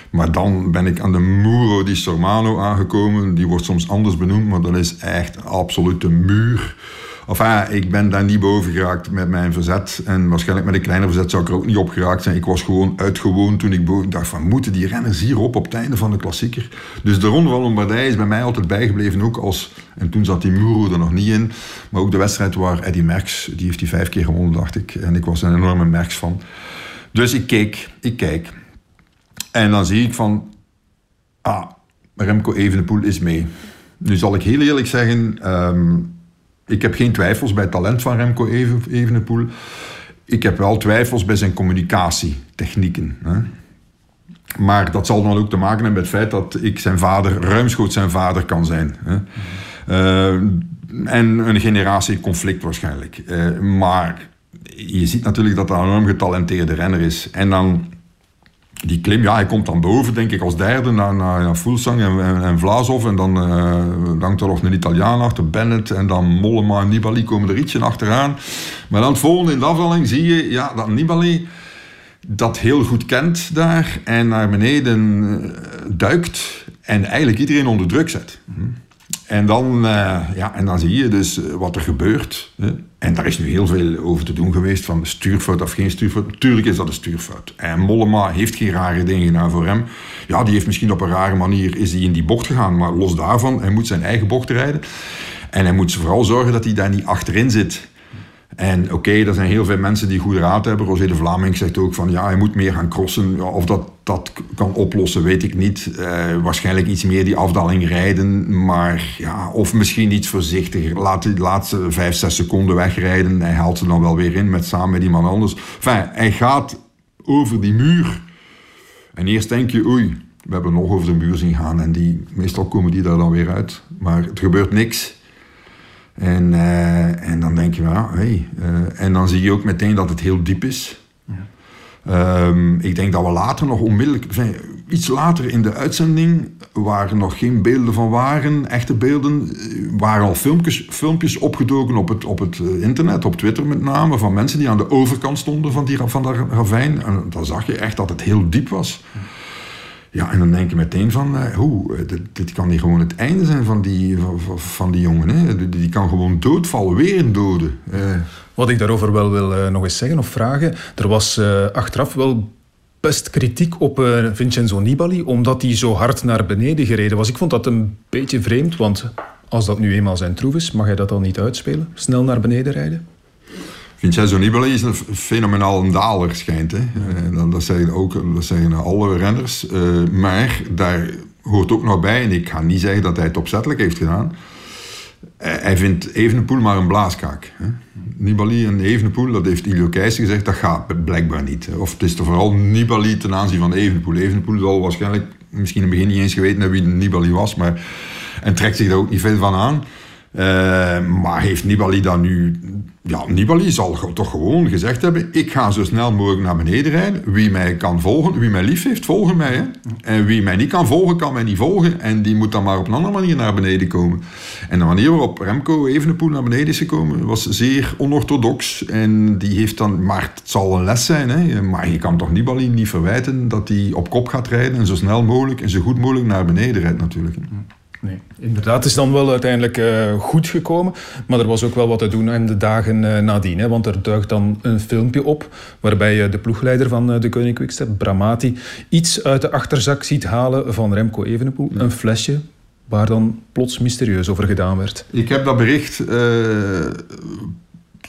Maar dan ben ik aan de Muro di Sormano aangekomen. Die wordt soms anders benoemd, maar dat is echt een absolute muur. Enfin, ik ben daar niet boven geraakt met mijn verzet. En waarschijnlijk met een kleiner verzet zou ik er ook niet op geraakt zijn. Ik was gewoon uitgewoon toen ik dacht van... moeten die renners hierop op het einde van de klassieker? Dus de Ronde van Lombardije is bij mij altijd bijgebleven. Ook als... En toen zat die Muro er nog niet in. Maar ook de wedstrijd waar Eddy Merckx... Die heeft die vijf keer gewonnen, dacht ik. En ik was een enorme Merckx van. Dus ik keek, ik kijk. En dan zie ik van... Ah, Remco Evenepoel is mee. Nu zal ik heel eerlijk zeggen... ehm, ik heb geen twijfels bij het talent van Remco Even- Evenepoel. Ik heb wel twijfels bij zijn communicatietechnieken. Hè. Maar dat zal dan ook te maken hebben met het feit dat ik zijn vader, ruimschoots zijn vader kan zijn. Hè. Eh, en een generatieconflict waarschijnlijk. Eh, maar je ziet natuurlijk dat dat een enorm getalenteerde renner is. En dan die klim, ja, hij komt dan boven, denk ik, als derde naar, naar, Fulsang en, en, en Vlasov. En dan eh, dankt er nog een Italiaan achter, Bennett. En dan Mollema en Nibali komen er ietsje achteraan. Maar dan het volgende in de afdaling zie je ja, dat Nibali dat heel goed kent daar. En naar beneden eh, duikt. En eigenlijk iedereen onder druk zet. En dan, eh, ja, en dan zie je dus eh, wat er gebeurt. En daar is nu heel veel over te doen geweest, van stuurfout of geen stuurfout. Natuurlijk is dat een stuurfout. En Mollema heeft geen rare dingen gedaan voor hem. Ja, die heeft misschien op een rare manier is hij in die bocht gegaan, maar los daarvan, hij moet zijn eigen bocht rijden. En hij moet vooral zorgen dat hij daar niet achterin zit. En oké, er zijn heel veel mensen die goede raad hebben. Rosé de Vlaming zegt ook van ja, hij moet meer gaan crossen. Of dat dat kan oplossen, weet ik niet. Uh, waarschijnlijk iets meer die afdaling rijden. Maar ja, of misschien iets voorzichtiger. Laat die laatste vijf, zes seconden wegrijden. Hij haalt ze dan wel weer in met, samen met iemand anders. Enfin, hij gaat over die muur. En eerst denk je, oei, we hebben nog over de muur zien gaan. En die, meestal komen die daar dan weer uit. Maar het gebeurt niks. En, uh, en dan denk je, ja, hey. Uh, en dan zie je ook meteen dat het heel diep is. Ja. Um, ik denk dat we later nog onmiddellijk, iets later in de uitzending, waar nog geen beelden van waren, echte beelden, waren al filmpjes, filmpjes opgedoken op het, op het internet, op Twitter met name, van mensen die aan de overkant stonden van, die, van dat ravijn. En dan zag je echt dat het heel diep was. Ja. Ja, en dan denk je meteen van, uh, hoe, dit, dit, kan niet gewoon het einde zijn van die, van, van die jongen. Hè? Die, kan gewoon doodvallen, weer een dode. Uh. Wat ik daarover wel wil nog eens zeggen of vragen, er was achteraf wel best kritiek op Vincenzo Nibali, omdat hij zo hard naar beneden gereden was. Ik vond dat een beetje vreemd, want als dat nu eenmaal zijn troef is, mag hij dat dan niet uitspelen? Snel naar beneden rijden? Vincenzo Nibali is een fenomenaal daler, schijnt. Hè? Uh, dat, zeggen ook dat zeggen alle renners. Uh, maar daar hoort ook nog bij, en ik ga niet zeggen dat hij het opzettelijk heeft gedaan. Uh, hij vindt Evenepoel maar een blaaskaak. Hè? Nibali en Evenepoel, dat heeft Ilio Keijzer gezegd, dat gaat blijkbaar niet. Of het is er vooral Nibali ten aanzien van Evenepoel. Evenepoel zal waarschijnlijk misschien in het begin niet eens geweten hebben wie Nibali was, maar, en trekt zich daar ook niet veel van aan. Uh, maar heeft Nibali dan nu... Ja, Nibali zal toch gewoon gezegd hebben... ik ga zo snel mogelijk naar beneden rijden. Wie mij kan volgen, wie mij lief heeft, volgen mij. Hè? En wie mij niet kan volgen, kan mij niet volgen. En die moet dan maar op een andere manier naar beneden komen. En de manier waarop Remco Evenepoel naar beneden is gekomen... was zeer onorthodox. En die heeft dan... Maar het zal een les zijn. Hè? Maar je kan toch Nibali niet verwijten... dat hij op kop gaat rijden... en zo snel mogelijk en zo goed mogelijk naar beneden rijdt natuurlijk. Nee, inderdaad, het is dan wel uiteindelijk uh, goed gekomen. Maar er was ook wel wat te doen in de dagen uh, nadien. Hè, want er duikt dan een filmpje op waarbij uh, de ploegleider van de Koning Quickstep, Bramati, iets uit de achterzak ziet halen van Remco Evenepoel. Ja. Een flesje waar dan plots mysterieus over gedaan werd. Ik heb dat bericht,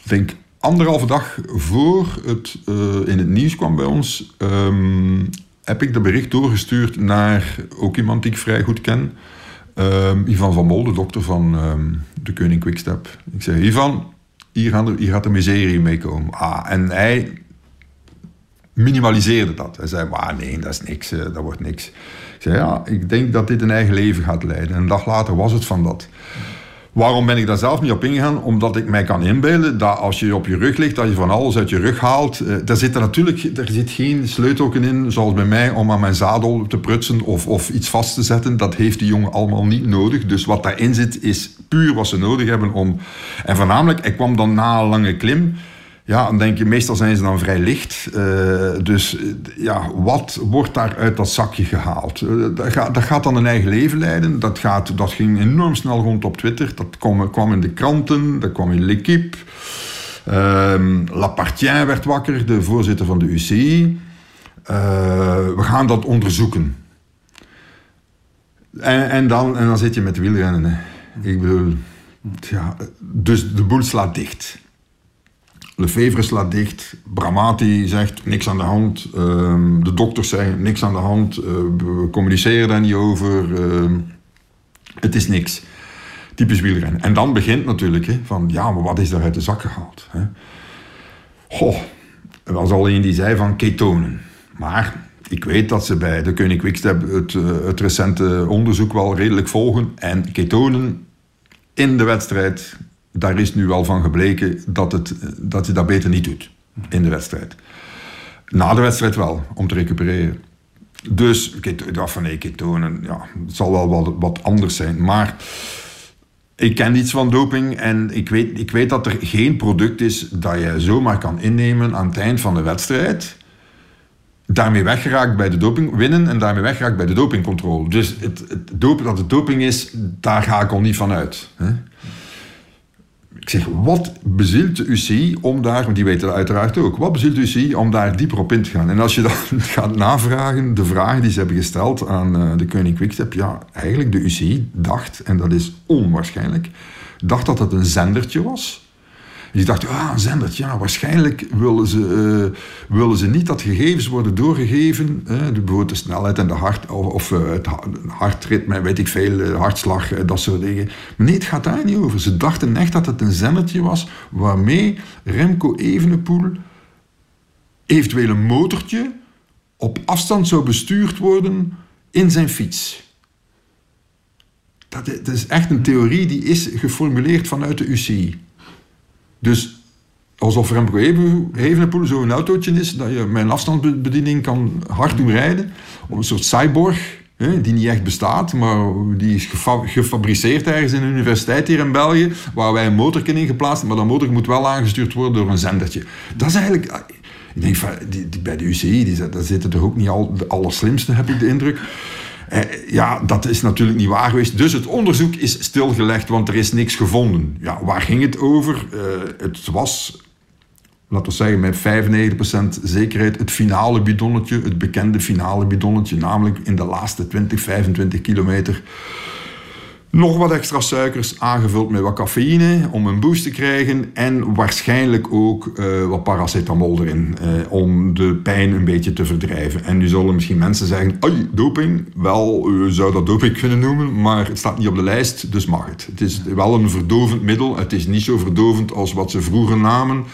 denk anderhalve dag voor het in het nieuws kwam bij ons... Um, heb ik dat bericht doorgestuurd naar ook iemand die ik vrij goed ken... Um, Ivan van Mol, de dokter van um, de Koning Quickstep. Ik zei, Ivan, hier gaat, er, gaat de miserie mee komen. Ah, en hij minimaliseerde dat. Hij zei, nee, dat is niks, uh, dat wordt niks. Ik zei, ja, ik denk dat dit een eigen leven gaat leiden. En een dag later was het van dat. Waarom ben ik daar zelf niet op ingegaan? Omdat ik mij kan inbeelden dat als je op je rug ligt, dat je van alles uit je rug haalt. Uh, daar zit er natuurlijk er zit geen sleutelken in, zoals bij mij, om aan mijn zadel te prutsen of, of iets vast te zetten. Dat heeft die jongen allemaal niet nodig. Dus wat daarin zit, is puur wat ze nodig hebben om... En voornamelijk, ik kwam dan na een lange klim... Ja, dan denk je, meestal zijn ze dan vrij licht. Uh, dus ja, wat wordt daar uit dat zakje gehaald? Uh, dat, gaat, dat, gaat, dan een eigen leven leiden. Dat, gaat, dat ging enorm snel rond op Twitter. Dat kwam, kwam in de kranten, dat kwam in L'Equipe. Uh, Lapartien werd wakker, de voorzitter van de UCI. we gaan dat onderzoeken. En, en, dan, en dan zit je met wielrennen. Ik bedoel, ja, dus de boel slaat dicht. Lefevre slaat dicht. Bramati zegt niks aan de hand. Um, de dokters zeggen niks aan de hand. Uh, we communiceren daar niet over. Uh, het is niks. Typisch wielrennen. En dan begint natuurlijk van ja, maar wat is er uit de zak gehaald? Hè? Er was al een die zei van ketonen. Maar ik weet dat ze bij de Koning Quickstep het, het recente onderzoek wel redelijk volgen. En ketonen in de wedstrijd daar is nu wel van gebleken dat, het, dat hij dat beter niet doet in de wedstrijd. Na de wedstrijd wel, om te recupereren. Dus ik dacht van ketonen, ja, het zal wel wat, wat anders zijn. Maar ik ken iets van doping en ik weet, ik weet dat er geen product is dat je zomaar kan innemen aan het eind van de wedstrijd. Daarmee weggeraakt bij de doping, winnen en daarmee weggeraakt bij de dopingcontrole. Dus het, het dat het doping is, daar ga ik al niet van uit. Hè? Ik zeg, wat bezielt de UCI om daar, want die weten dat uiteraard ook, wat bezielt de UCI om daar dieper op in te gaan? En als je <laughs> dan gaat navragen, de vragen die ze hebben gesteld aan uh, de Koning Quickstep, ja, eigenlijk de UCI dacht, en dat is onwaarschijnlijk, dacht dat het een zendertje was. Je dacht, ah, een zendertje, ja, waarschijnlijk willen ze, uh, willen ze niet dat gegevens worden doorgegeven, uh, de, bijvoorbeeld de snelheid en de hart, of, of uh, het hartritme, weet ik veel, hartslag, dat soort dingen. Maar nee, het gaat daar niet over. Ze dachten echt dat het een zendertje was waarmee Remco Evenepoel eventueel een motortje op afstand zou bestuurd worden in zijn fiets. Dat, dat is echt een theorie die is geformuleerd vanuit de UCI. Dus alsof Remco Evenepoel zo'n autootje is, dat je met een afstandsbediening kan hard doen rijden. Of een soort cyborg, hè, die niet echt bestaat, maar die is gefabriceerd ergens in een universiteit hier in België, waar wij een motor in geplaatst maar dat motor moet wel aangestuurd worden door een zendertje. Dat is eigenlijk... Ik denk, bij de UCI, die, daar zitten toch ook niet al de allerslimste, heb ik de indruk. Eh, ja, dat is natuurlijk niet waar geweest. Dus het onderzoek is stilgelegd, want er is niks gevonden. Ja, waar ging het over? Uh, het was, laten we zeggen, met 95% zekerheid het finale bidonnetje, het bekende finale bidonnetje, namelijk in de laatste 20, 25 kilometer nog wat extra suikers, aangevuld met wat cafeïne om een boost te krijgen. En waarschijnlijk ook uh, wat paracetamol erin, uh, om de pijn een beetje te verdrijven. En nu zullen misschien mensen zeggen, oi, doping. Wel, u zou dat doping kunnen noemen, maar het staat niet op de lijst, dus mag het. Het is wel een verdovend middel. Het is niet zo verdovend als wat ze vroeger namen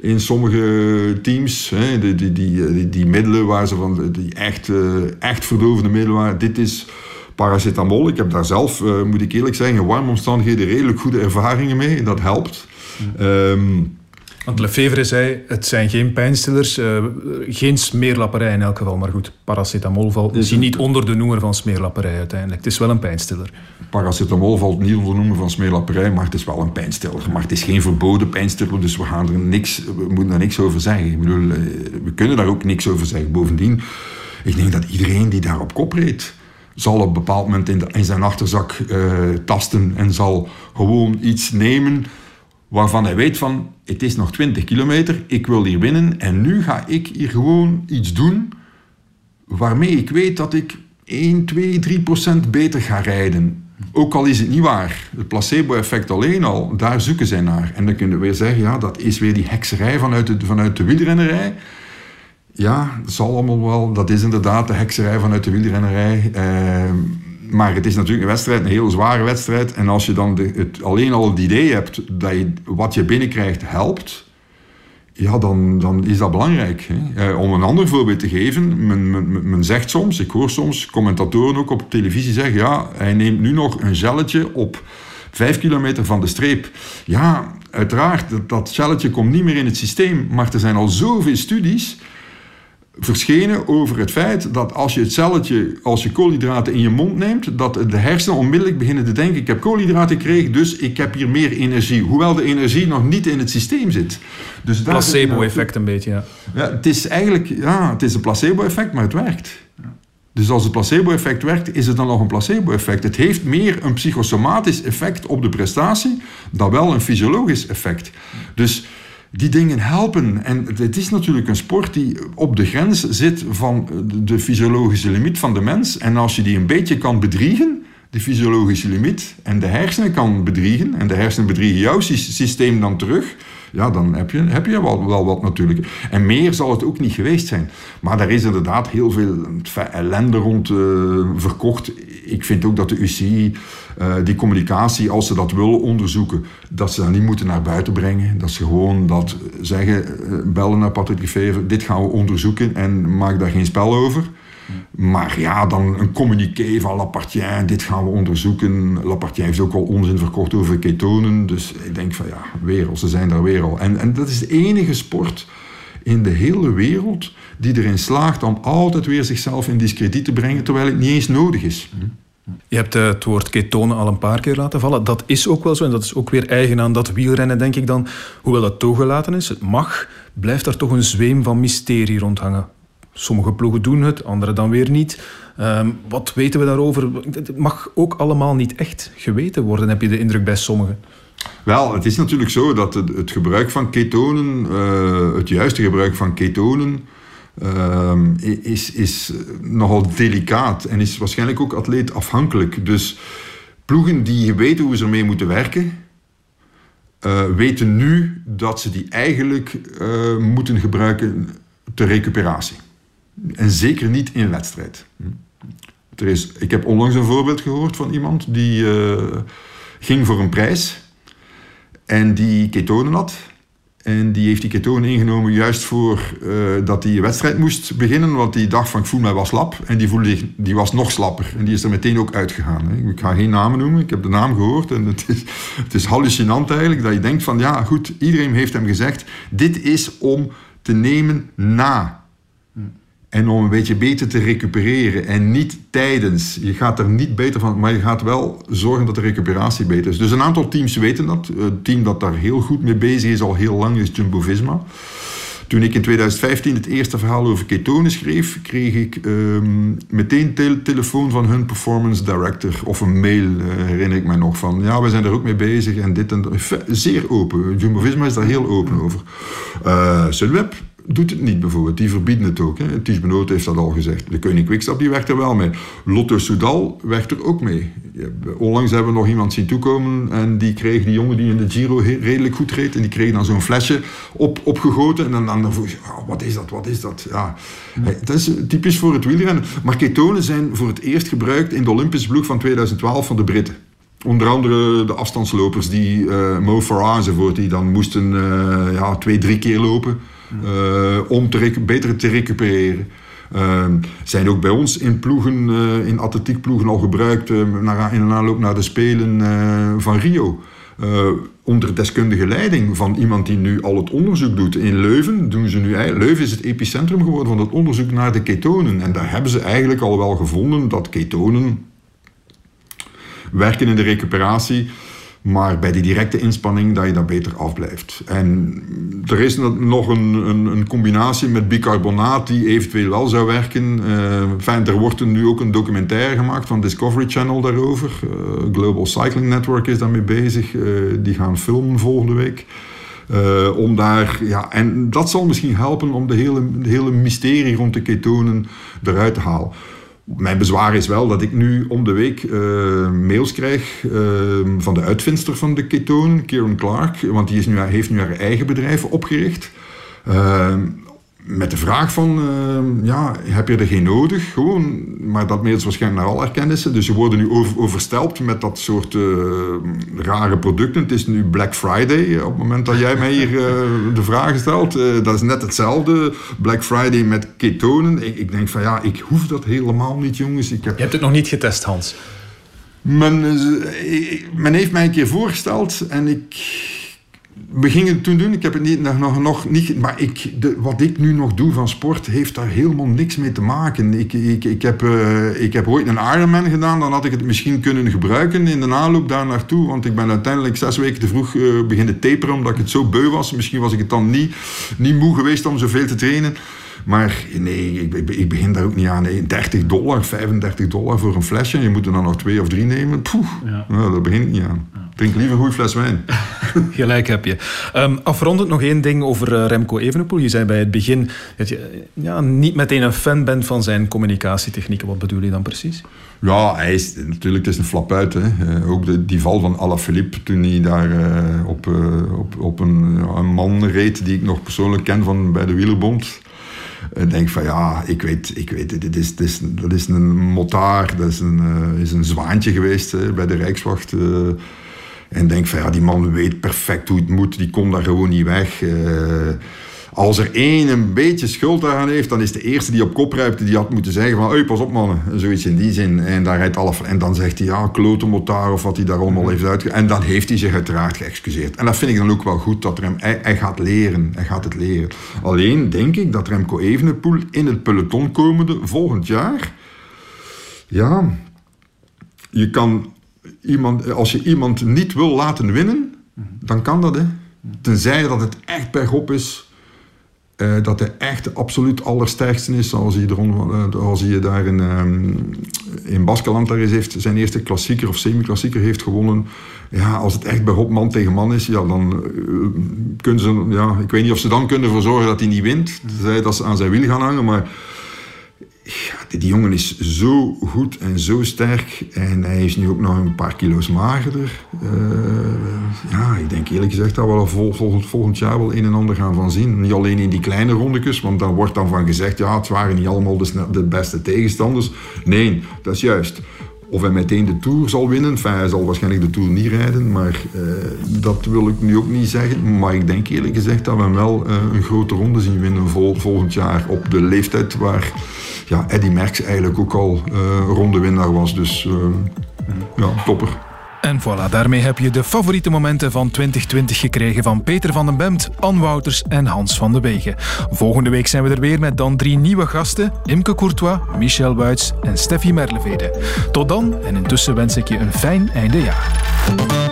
in sommige teams. Hè, die, die, die, die, middelen waar ze van, die echt, uh, echt verdovende middelen waren. Dit is paracetamol. Ik heb daar zelf, uh, moet ik eerlijk zeggen, in warme omstandigheden redelijk goede ervaringen mee. Dat helpt. Um, want Lefevre zei, het zijn geen pijnstillers, uh, geen smeerlapperij in elk geval. Maar goed, paracetamol valt misschien niet onder de noemer van smeerlapperij uiteindelijk. Het is wel een pijnstiller. Paracetamol valt niet onder de noemer van smeerlapperij, maar het is wel een pijnstiller. Maar het is geen verboden pijnstiller, dus we, gaan er niks, we moeten daar niks over zeggen. Ik bedoel, uh, we kunnen daar ook niks over zeggen. Bovendien, ik denk dat iedereen die daar op kop reed zal op een bepaald moment in, zijn achterzak uh, tasten en zal gewoon iets nemen waarvan hij weet van het is nog 20 kilometer, ik wil hier winnen en nu ga ik hier gewoon iets doen waarmee ik weet dat ik 1, 2, 3 procent beter ga rijden. Ook al is het niet waar. Het placebo-effect alleen al, daar zoeken zij naar. En dan kunnen we weer zeggen, ja, dat is weer die hekserij vanuit de, vanuit de wielrennerij. Ja, dat zal allemaal wel. Dat is inderdaad de hekserij vanuit de wielrennerij. Uh, maar het is natuurlijk een wedstrijd, een heel zware wedstrijd. En als je dan het, alleen al het idee hebt dat je, wat je binnenkrijgt helpt, ja, dan, dan is dat belangrijk. Hè. Uh, om een ander voorbeeld te geven, men, zegt soms, ik hoor soms commentatoren ook op televisie zeggen, ja, hij neemt nu nog een gelletje op vijf kilometer van de streep. Ja, uiteraard, dat, dat gelletje komt niet meer in het systeem, maar er zijn al zoveel studies verschenen over het feit dat als je het celletje, als je koolhydraten in je mond neemt, dat de hersenen onmiddellijk beginnen te denken: ik heb koolhydraten gekregen, dus ik heb hier meer energie. Hoewel de energie nog niet in het systeem zit. Dus placebo-effect een beetje, ja. ja. Het is eigenlijk ja, het is een placebo-effect, maar het werkt. Dus als het placebo-effect werkt, is het dan nog een placebo-effect. Het heeft meer een psychosomatisch effect op de prestatie dan wel een fysiologisch effect. Dus die dingen helpen. En het is natuurlijk een sport die op de grens zit van de fysiologische limiet van de mens. En als je die een beetje kan bedriegen, de fysiologische limiet, en de hersenen kan bedriegen, en de hersenen bedriegen jouw systeem dan terug, ja, dan heb je, heb je wel, wel wat natuurlijk. En meer zal het ook niet geweest zijn. Maar daar is inderdaad heel veel ellende rond uh, verkocht. Ik vind ook dat de UCI uh, die communicatie, als ze dat willen onderzoeken, dat ze dat niet moeten naar buiten brengen. Dat ze gewoon dat zeggen, uh, bellen naar Patrick Lefevre, dit gaan we onderzoeken en maak daar geen spel over. Maar ja, dan een communiqué van Lapartien, dit gaan we onderzoeken. Lapartien heeft ook al onzin verkocht over ketonen. Dus ik denk van ja, wereld, ze zijn daar weer al. En, en dat is de enige sport in de hele wereld die erin slaagt om altijd weer zichzelf in discrediet te brengen, terwijl het niet eens nodig is. Je hebt eh, het woord ketonen al een paar keer laten vallen. Dat is ook wel zo en dat is ook weer eigen aan dat wielrennen, denk ik dan. Hoewel het toegelaten is, het mag, blijft er toch een zweem van mysterie rondhangen. Sommige ploegen doen het, andere dan weer niet. Ehm, wat weten we daarover? Het mag ook allemaal niet echt geweten worden, heb je de indruk bij sommigen. Wel, het is natuurlijk zo dat het, gebruik van ketonen, uh, het juiste gebruik van ketonen, uh, is, is nogal delicaat en is waarschijnlijk ook atleetafhankelijk. Dus ploegen die weten hoe ze ermee moeten werken, eh, weten nu dat ze die eigenlijk eh, moeten gebruiken ter recuperatie. En zeker niet in wedstrijd. Er is, ik heb onlangs een voorbeeld gehoord van iemand die eh, ging voor een prijs en die ketonen had. En die heeft die ketonen ingenomen juist voor uh, dat hij wedstrijd moest beginnen. Want die dacht van ik voel mij wel slap. En die, voelde die was nog slapper. En die is er meteen ook uitgegaan. Hè. Ik ga geen namen noemen. Ik heb de naam gehoord. En het is, het is hallucinant eigenlijk. Dat je denkt van ja goed, iedereen heeft hem gezegd. Dit is om te nemen na en om een beetje beter te recupereren en niet tijdens. Je gaat er niet beter van, maar je gaat wel zorgen dat de recuperatie beter is. Dus een aantal teams weten dat. Het team dat daar heel goed mee bezig is al heel lang is Jumbo-Visma. Toen ik in 2015 het eerste verhaal over ketonen schreef, kreeg ik um, meteen te telefoon van hun performance director. Of een mail, uh, herinner ik me nog, van ja, we zijn er ook mee bezig en dit en dat. Zeer open. Jumbo-Visma is daar heel open over. Uh, Sunweb doet het niet bijvoorbeeld. Die verbieden het ook. Hè. Ties Benoot heeft dat al gezegd. De Koning Quickstep die werkt er wel mee. Lotto Soudal werkt er ook mee. Onlangs hebben we nog iemand zien toekomen en die kreeg die jongen die in de Giro redelijk goed reed en die kreeg dan zo'n flesje op, opgegoten en dan, dan vroeg je, oh, wat is dat, wat is dat? Ja. ja. Dat is typisch voor het wielrennen. Maar ketonen zijn voor het eerst gebruikt in de Olympische ploeg van 2012 van de Britten. Onder andere de afstandslopers, die uh, Mo Farah enzovoort, die dan moesten uh, ja, twee, drie keer lopen. Uh, om te beter te recupereren. Uh, zijn ook bij ons in ploegen, uh, in atletiekploegen al gebruikt naar, in een aanloop naar de Spelen van Rio. onder deskundige leiding van iemand die nu al het onderzoek doet. In Leuven doen ze nu Leuven is het epicentrum geworden van het onderzoek naar de ketonen. En daar hebben ze eigenlijk al wel gevonden dat ketonen werken in de recuperatie. Maar bij die directe inspanning dat je daar beter afblijft. En er is nog een, een, een combinatie met bicarbonaat die eventueel wel zou werken. Uh, enfin, er wordt nu ook een documentaire gemaakt van Discovery Channel daarover. Uh, Global Cycling Network is daarmee bezig. Uh, die gaan filmen volgende week. Om daar, ja, en dat zal misschien helpen om de hele, de hele mysterie rond de ketonen eruit te halen. Mijn bezwaar is wel dat ik nu om de week uh, mails krijg uh, van de uitvindster van de ketoon, Kieran Clark, want die is nu, heeft nu haar eigen bedrijf opgericht. Uh, met de vraag van, ja, heb je er geen nodig? Gewoon, maar dat mailt waarschijnlijk naar al erkennissen. Dus ze worden nu over, overstelpt met dat soort rare producten. Het is nu Black Friday, op het moment dat jij mij hier de vragen stelt. dat is net hetzelfde. Black Friday met ketonen. Ik, ik, denk van, ja, ik hoef dat helemaal niet, jongens. Ik heb... Je hebt het nog niet getest, Hans? Men, men heeft mij een keer voorgesteld en ik we gingen het toen doen. Ik heb het niet, nog, nog niet. Maar ik, de, wat ik nu nog doe van sport heeft daar helemaal niks mee te maken. Ik, ik, ik, heb, uh, ik heb ooit een Ironman gedaan. Dan had ik het misschien kunnen gebruiken in de aanloop daar naartoe. Want ik ben uiteindelijk zes weken te vroeg uh, beginnen taperen. Omdat ik het zo beu was. Misschien was ik het dan niet, niet moe geweest om zoveel te trainen. Maar nee, ik, ik, begin daar ook niet aan. Nee, 30 dollar, 35 dollar voor een flesje. En je moet er dan nog twee of drie nemen. Poeh, ja. nou, daar begin ik niet aan. Drink liever een goede fles wijn. <laughs> <laughs> Gelijk heb je. Um, afrondend nog één ding over uh, Remco Evenepoel. Je zei bij het begin dat je ja, niet meteen een fan bent van zijn communicatietechnieken. Wat bedoel je dan precies? Ja, hij is natuurlijk het is een flap uit. Hè. Uh, ook de, die val van Alaphilippe toen hij daar op, op, op een, een man reed die ik nog persoonlijk ken van bij de Wielerbond. Ik denk van ja, ik weet, ik weet dit is, dit is, dat is een motaar, dat is een, is een zwaantje geweest hè, bij de Rijkswacht. En denk van ja, die man weet perfect hoe het moet, die komt daar gewoon niet weg. Uh, als er één een beetje schuld aan heeft, dan is de eerste die op kop rijpt, die had moeten zeggen van, hey, pas op mannen, zoiets in die zin. En, daar rijdt alle, en dan zegt hij, ja, klote motaar of wat hij daar allemaal heeft uit. En dan heeft hij zich uiteraard geëxcuseerd. En dat vind ik dan ook wel goed, dat Rem, hij, hij, gaat leren, hij gaat het leren. Alleen denk ik dat Remco Evenepoel in het peloton komende volgend jaar, ja, je kan iemand, als je iemand niet wil laten winnen, dan kan dat. Hè. Tenzij dat het echt bergop is. Uh, dat hij echt de absoluut allersterkste is. Zoals hij, er, als hij daar in, um, in Baskeland daar is, heeft zijn eerste klassieker of semi-klassieker heeft gewonnen. Ja, als het echt bergop man tegen man is, ja, dan uh, kunnen ze... Ja, ik weet niet of ze dan kunnen ervoor zorgen dat hij niet wint. Tenzij dat ze aan zijn wiel gaan hangen, maar ja, die jongen is zo goed en zo sterk. En hij is nu ook nog een paar kilo's magerder. Uh, ja, ik denk eerlijk gezegd dat we er vol, volgend, volgend jaar wel een en ander gaan van zien. Niet alleen in die kleine rondetjes, want dan wordt dan van gezegd, ja, het waren niet allemaal de, de beste tegenstanders. Nee, dat is juist. Of hij meteen de Tour zal winnen. Hij zal waarschijnlijk de Tour niet rijden, maar eh, dat wil ik nu ook niet zeggen. Maar ik denk eerlijk gezegd dat we hem wel eh, een grote ronde zien winnen vol, volgend jaar. Op de leeftijd waar ja, Eddy Merckx eigenlijk ook al eh rondewinnaar was. Dus eh, ja, topper. En voilà, daarmee heb je de favoriete momenten van 2020 gekregen van Peter van den Bemt, Ann Wouters en Hans van de Wegen. Volgende week zijn we er weer met dan drie nieuwe gasten: Imke Courtois, Michel Wuits en Steffi Merlevede. Tot dan en intussen wens ik je een fijn einde jaar.